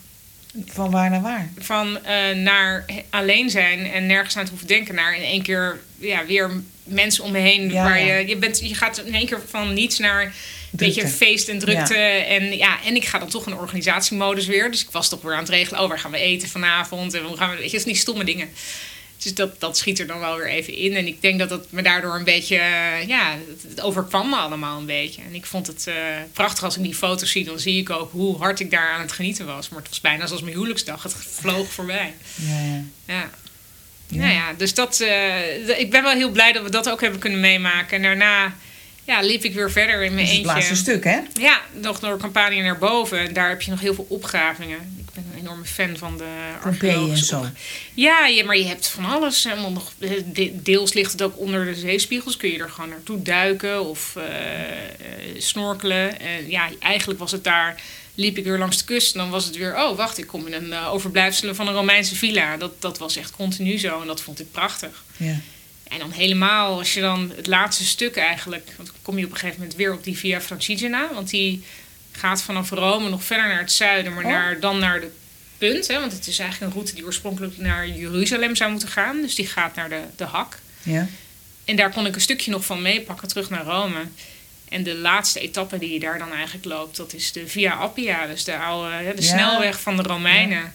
Van waar naar waar? Van uh, naar alleen zijn en nergens aan te hoeven denken... naar in één keer ja, weer mensen om me heen. waar Je, je, bent, je gaat in één keer van niets naar een beetje feest en drukte. En, ja, en ik ga dan toch in organisatiemodus weer. Dus ik was toch weer aan het regelen. Oh, waar gaan we eten vanavond? En hoe gaan we. Weet je, het is niet stomme dingen. Dus dat, dat schiet er dan wel weer even in. En ik denk dat het me daardoor een beetje, ja, het overkwam me allemaal een beetje. En ik vond het uh, prachtig als ik die foto's zie, dan zie ik ook hoe hard ik daar aan het genieten was. Maar het was bijna zoals mijn huwelijksdag. Het vloog voorbij. Ja, ja. ja. Ja. Nou ja, dus dat, uh, ik ben wel heel blij dat we dat ook hebben kunnen meemaken. En daarna ja, liep ik weer verder in mijn dus eentje. Het laatste stuk, hè? Ja, nog door campagne naar boven. En daar heb je nog heel veel opgravingen. Enorme fan van de Pompeii en zo. Ja, ja, maar je hebt van alles. Helemaal nog, deels ligt het ook onder de zeespiegels. Kun je er gewoon naartoe duiken of uh, snorkelen. En ja, eigenlijk was het daar liep ik weer langs de kust. En dan was het weer, oh wacht, ik kom in een uh, overblijfselen van een Romeinse villa. Dat, dat was echt continu zo en dat vond ik prachtig. Ja. En dan helemaal, als je dan het laatste stuk eigenlijk... Want dan kom je op een gegeven moment weer op die Via Francigena. Want die gaat vanaf Rome nog verder naar het zuiden, maar oh. naar, dan naar de punt. Hè, want het is eigenlijk een route die oorspronkelijk naar Jeruzalem zou moeten gaan. Dus die gaat naar de, de Hak. Ja. En daar kon ik een stukje nog van meepakken terug naar Rome. En de laatste etappe die je daar dan eigenlijk loopt, dat is de Via Appia, dus de oude de snelweg van de Romeinen.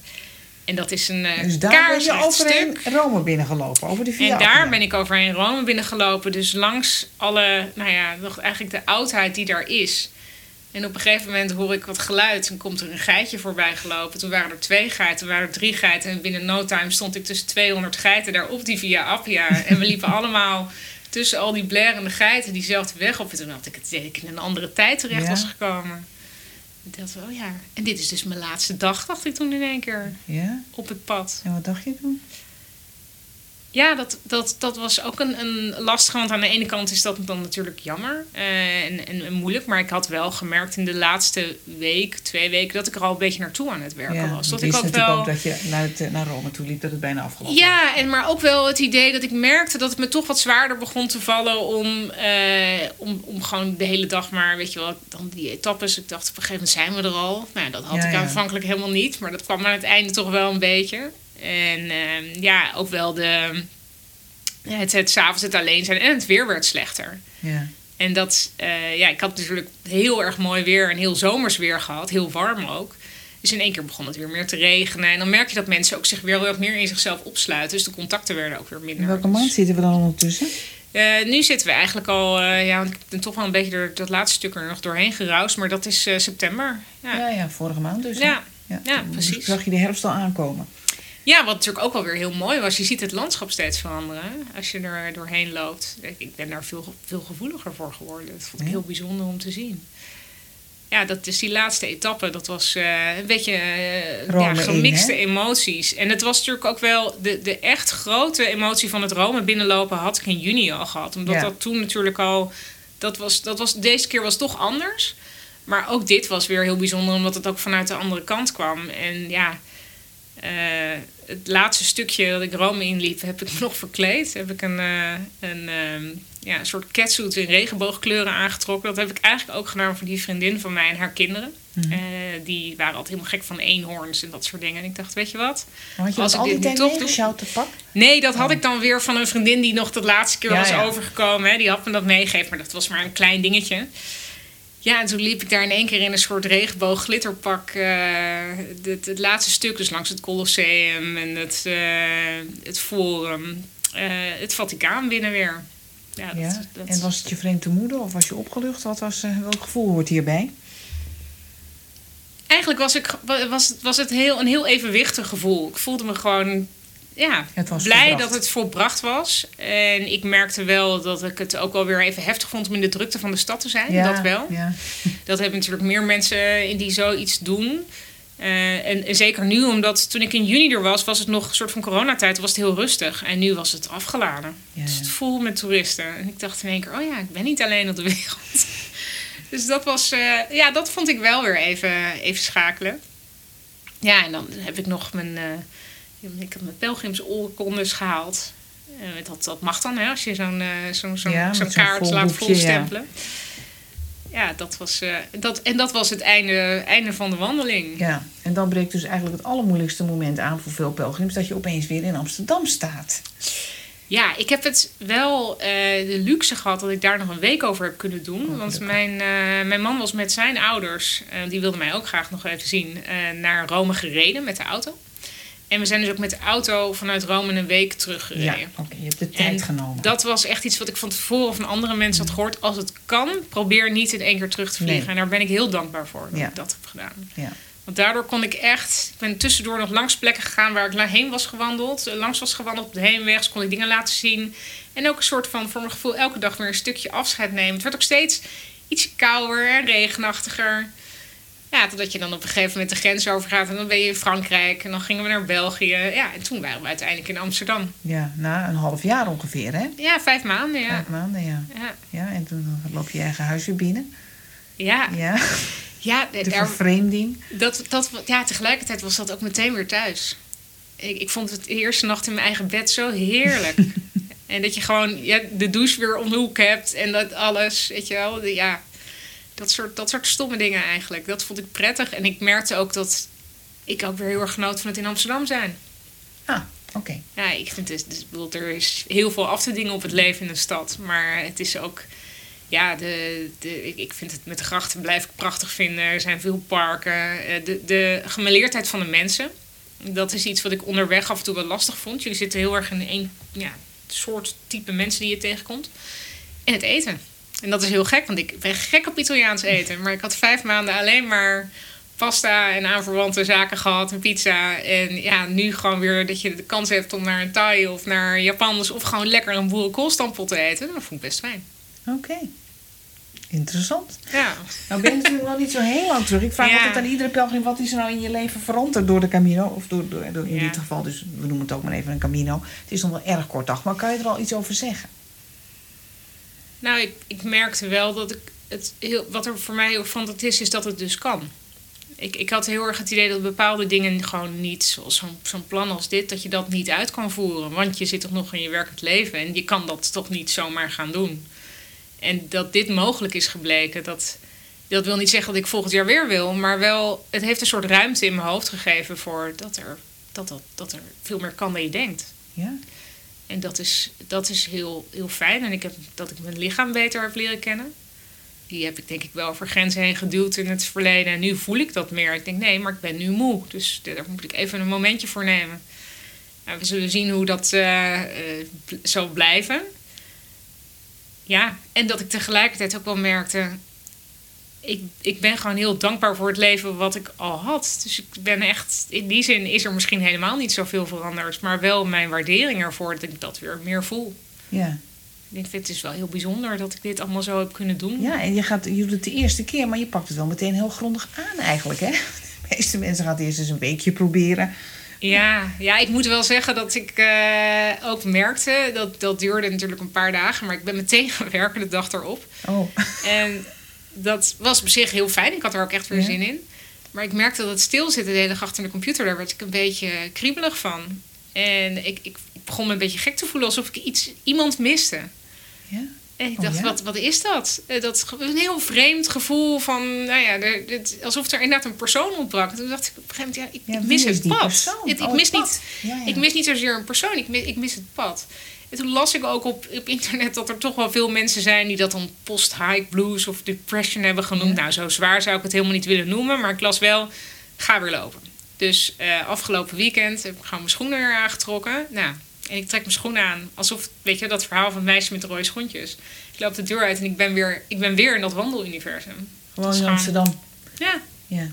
En dat is een uh, Dus daar ben je overheen stuk. Rome binnengelopen, over de Via En daar ben ik overheen Rome binnengelopen, dus langs alle, nou ja, nog eigenlijk de oudheid die daar is. En op een gegeven moment hoor ik wat geluid en komt er een geitje voorbij gelopen. Toen waren er twee geiten, toen waren er drie geiten. En binnen no time stond ik tussen 200 geiten daar op die Via Appia. En we liepen allemaal tussen al die blerende geiten diezelfde weg op. En toen had ik het ik in een andere tijd terecht was gekomen. Ik dacht wel, ja. En dit is dus mijn laatste dag, dacht ik toen in één keer. Ja? Op het pad. En wat dacht je toen? Ja, dat, dat, dat was ook een, een lastige. Want aan de ene kant is dat dan natuurlijk jammer uh, en, en, moeilijk. Maar ik had wel gemerkt in de laatste week, twee weken, dat ik er al een beetje naartoe aan het werken ja, was. Dat ik ook wel. Ook dat je naar, het, naar Rome toe liep, dat het bijna afgelopen Ja, en maar ook wel het idee dat ik merkte dat het me toch wat zwaarder begon te vallen om, uh, om, om gewoon de hele dag maar, weet je wel, dan die etappes. Ik dacht, op een gegeven moment zijn we er al. Nou, dat had Ja, ik aanvankelijk helemaal niet. Maar dat kwam aan het einde toch wel een beetje. En ehm, ja, ook wel de, ja, het, het s'avonds het alleen zijn. En het weer werd slechter. Ja. En dat, eh, ja, ik had natuurlijk heel erg mooi weer en heel zomers weer gehad. Heel warm ook. Dus in één keer begon het weer meer te regenen. En dan merk je dat mensen ook zich weer wat meer in zichzelf opsluiten. Dus de contacten werden ook weer minder. In welke Dus, maand zitten we dan ondertussen? eh, nu zitten we eigenlijk al, eh, ja, want ik ben toch wel een beetje door dat laatste stuk er nog doorheen geroust. Maar dat is eh, september. Ja. Ja, ja, vorige maand dus. Ja. ja. Precies. zag je de herfst al aankomen. Ja, wat natuurlijk ook wel weer heel mooi was. Je ziet het landschap steeds veranderen als je er doorheen loopt. Ik- ben daar veel, veel gevoeliger voor geworden. Dat vond ik heel bijzonder om te zien. Ja, dat is die laatste etappe. Dat was eh, een beetje eh, ja, gemixte emoties. En het was natuurlijk ook wel de, de echt grote emotie van het Rome binnenlopen had ik in juni al gehad. Omdat Ja. dat toen natuurlijk al. Dat was, dat was, deze keer was het toch anders. Maar ook dit was weer heel bijzonder, omdat het ook vanuit de andere kant kwam. En ja, het laatste stukje dat ik Rome inliep, heb ik nog verkleed. Heb ik een, eh, een, ehm, ja, een soort catsuit in regenboogkleuren aangetrokken. Dat heb ik eigenlijk ook gedaan voor die vriendin van mij en haar kinderen. Mhm. Eh, die waren altijd helemaal gek van eenhoorns en dat soort dingen. En ik dacht, weet je wat? Had je Als dat ik dit nu tijd toch doe- te pak? Nee, dat had Oh. ik dan weer van een vriendin die nog de laatste keer Ja, was ja. overgekomen. Hè. Die had me dat meegegeven, maar dat was maar een klein dingetje. Ja, en toen liep ik daar in één keer in een soort regenboog glitterpak. eh, het, het laatste stuk, dus langs het Colosseum en het, eh, het Forum. eh, het Vaticaan binnen weer. Ja, dat, Ja. dat- En was het je vreemd te moede of was je opgelucht? Wat was, eh, welk gevoel hoort hierbij? eigenlijk was, ik, was, was het heel, een heel evenwichtig gevoel. Ik voelde me gewoon ja, Het was blij volbracht. dat het volbracht was. En ik merkte wel dat ik het ook wel weer even heftig vond om in de drukte van de stad te zijn. dat wel. Ja. Dat hebben natuurlijk meer mensen in die zoiets doen. Eh, en, en zeker nu, omdat toen ik in juni er was, was het nog een soort van coronatijd, was het heel rustig. En nu was het afgeladen. Ja, Dus het vol met toeristen. En ik dacht in één keer, oh ja, ik ben niet alleen op de wereld. dus dat was, eh, ja, dat vond ik wel weer even, even schakelen. Ja, en dan heb ik nog mijn, eh, ik heb mijn pelgrimsoorkondes gehaald. Eh, dat, dat mag dan, hè, als je zo'n eh, zo'n zo'n Ja, kaart laat volstempelen. Ja, dat was, eh, dat, en dat was het einde, einde van de wandeling. Ja, en dan breekt dus eigenlijk het allermoeilijkste moment aan voor veel pelgrims... dat je opeens weer in Amsterdam staat. Ja, ik heb het wel de luxe gehad dat ik daar nog een week over heb kunnen doen. Oh, want mijn, mijn man was met zijn ouders, eh, die wilden mij ook graag nog even zien, naar Rome gereden met de auto. En we zijn dus ook met de auto vanuit Rome een week teruggereden. Ja, oké, je hebt de tijd En genomen. Dat was echt iets wat ik van tevoren van andere mensen had gehoord. Als het kan, probeer niet in één keer terug te vliegen. Nee. En daar ben ik heel dankbaar voor dat Ja. ik dat heb gedaan. Ja. Want daardoor kon ik echt... Ik ben tussendoor nog langs plekken gegaan waar ik naar heen was gewandeld. eh, Langs was gewandeld op de heenwegs. Kon ik dingen laten zien. En ook een soort van, voor mijn gevoel, elke dag weer een stukje afscheid nemen. Het werd ook steeds ietsje kouder en regenachtiger. Ja, totdat je dan op een gegeven moment de grens overgaat. En dan ben je in Frankrijk. En dan gingen we naar België. Ja, en toen waren we uiteindelijk in Amsterdam. ja, na een half jaar ongeveer, hè? Ja, vijf maanden, ja. Vijf maanden, ja. Ja, Ja, en toen loop je eigen huis weer binnen. ja, Ja, ja, de daar- vervreemding. dat, dat, ja, tegelijkertijd was dat ook meteen weer thuis. Ik, ik vond het de eerste nacht in mijn eigen bed zo heerlijk. en dat je gewoon ja, de douche weer om de hoek hebt en dat alles, weet je wel. De- ja, dat soort, dat soort stomme dingen eigenlijk. Dat vond ik prettig. En ik merkte ook dat ik ook weer heel erg genoot van het in Amsterdam zijn. Ah, oké. Ja, ik vind het, dus, bedoel, er is heel veel af te dingen op het leven in de stad. Maar het is ook, ja, de, de, ik, ik vind het met de grachten blijf ik prachtig vinden. Er zijn veel parken. Eh, De, de gemeleerdheid van de mensen, dat is iets wat ik onderweg af en toe wel lastig vond. Jullie zitten heel erg in één ja, soort type mensen die je tegenkomt. En het eten. En dat is heel gek, want ik ben gek op Italiaans eten. Maar ik had vijf maanden alleen maar pasta en aanverwante zaken gehad en pizza. En ja, nu gewoon weer dat je de kans hebt om naar een Thai of naar Japans of gewoon lekker een boerenkoolstampot te eten. Dat vond ik best fijn. Oké. Interessant. Ja. Nou ben je natuurlijk nog niet zo heel lang terug. Ik vraag Ja. altijd aan iedere pelgrim... wat is er nou in je leven veranderd door de Camino? Of door, door, door- in Ja. dit geval, dus we noemen het ook maar even een Camino. Het is nog wel erg kort dag, maar kan je er al iets over zeggen? Nou, ik, ik merkte wel dat ik het heel, wat er voor mij heel fantastisch is, is dat het dus kan. Ik, ik had heel erg het idee dat bepaalde dingen gewoon niet, zoals zo'n zo'n plan als dit, dat je dat niet uit kan voeren. Want je zit toch nog in je werkend leven en je kan dat toch niet zomaar gaan doen. En dat dit mogelijk is gebleken, dat, dat wil niet zeggen dat ik volgend jaar weer wil, maar wel, het heeft een soort ruimte in mijn hoofd gegeven voor dat er, dat, dat, dat er veel meer kan dan je denkt. Ja? En dat is, dat is heel, heel fijn. En ik heb dat ik mijn lichaam beter heb leren kennen. Die heb ik denk ik wel over grenzen heen geduwd in het verleden. En nu voel ik dat meer. Ik denk, nee, maar ik ben nu moe. Dus daar moet ik even een momentje voor nemen. Nou, we zullen zien hoe dat eh, eh, zal blijven. Ja, en dat ik tegelijkertijd ook wel merkte... Ik, ik ben gewoon heel dankbaar voor het leven wat ik al had. Dus ik ben echt... In die zin is er misschien helemaal niet zoveel veranderd. Maar wel mijn waardering ervoor dat ik dat weer meer voel. Ja. Ik vind het is wel heel bijzonder dat ik dit allemaal zo heb kunnen doen. ja, en je, gaat, je doet het de eerste keer, maar je pakt het wel meteen heel grondig aan eigenlijk, hè? De meeste mensen gaan het eerst eens een weekje proberen. Ja, ja, ik moet wel zeggen dat ik eh, ook merkte, dat, dat duurde natuurlijk een paar dagen, maar ik ben meteen gaan werken de dag erop. Oh, En dat was op zich heel fijn, ik had er ook echt weer Ja. zin in. Maar ik merkte dat het stilzitten de hele dag achter de computer, daar werd ik een beetje kriebelig van. En ik, ik, begon me een beetje gek te voelen, alsof ik iets, iemand miste. ja? En ik Oh, dacht, ja? wat, wat is dat? Eh, Dat is een heel vreemd gevoel van, nou ja, dit- alsof er inderdaad een persoon ontbrak. En toen dacht ik op een gegeven moment, ja, ik, Ja, ik wie mis is het pad. Het- ik, Oh, mis het pad. niet, ik mis niet zozeer een persoon, ik mis, ik mis het pad. En toen las ik ook op, op internet dat er toch wel veel mensen zijn die dat dan post-hike blues of depression hebben genoemd. Ja. Nou, zo zwaar zou ik het helemaal niet willen noemen, maar ik las wel, ga weer lopen. Dus eh, afgelopen weekend heb ik gewoon mijn schoenen weer aangetrokken. Nou, en ik trek mijn schoenen aan alsof, weet je, dat verhaal van het meisje met de rode schoentjes. Ik loop de deur uit en ik ben weer, ik ben weer in dat wandeluniversum. Gewoon in Amsterdam. Ja, Ja.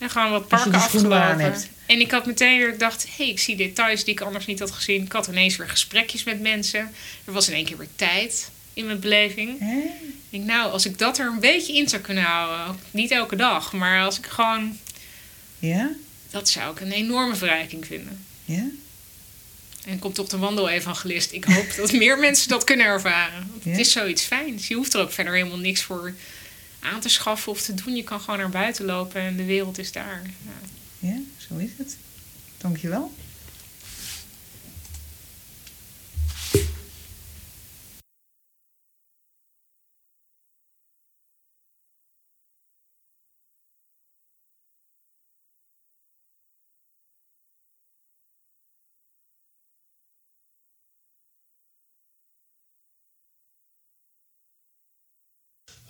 En gewoon wat parken afgelopen. En ik had meteen weer gedacht, hé, hey, ik zie details die ik anders niet had gezien. Ik had ineens weer gesprekjes met mensen. Er was in één keer weer tijd in mijn beleving. Ik denk, nou, als ik dat er een beetje in zou kunnen houden. Niet elke dag, maar als ik gewoon... Ja? Dat zou ik een enorme verrijking vinden. Ja? En komt toch de wandelevangelist. Ik hoop dat meer mensen dat kunnen ervaren. Want Ja. Het is zoiets fijns. Je hoeft er ook verder helemaal niks voor aan te schaffen of te doen. Je kan gewoon naar buiten lopen en de wereld is daar. Ja. Ja, zo is het. Dankjewel.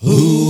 Who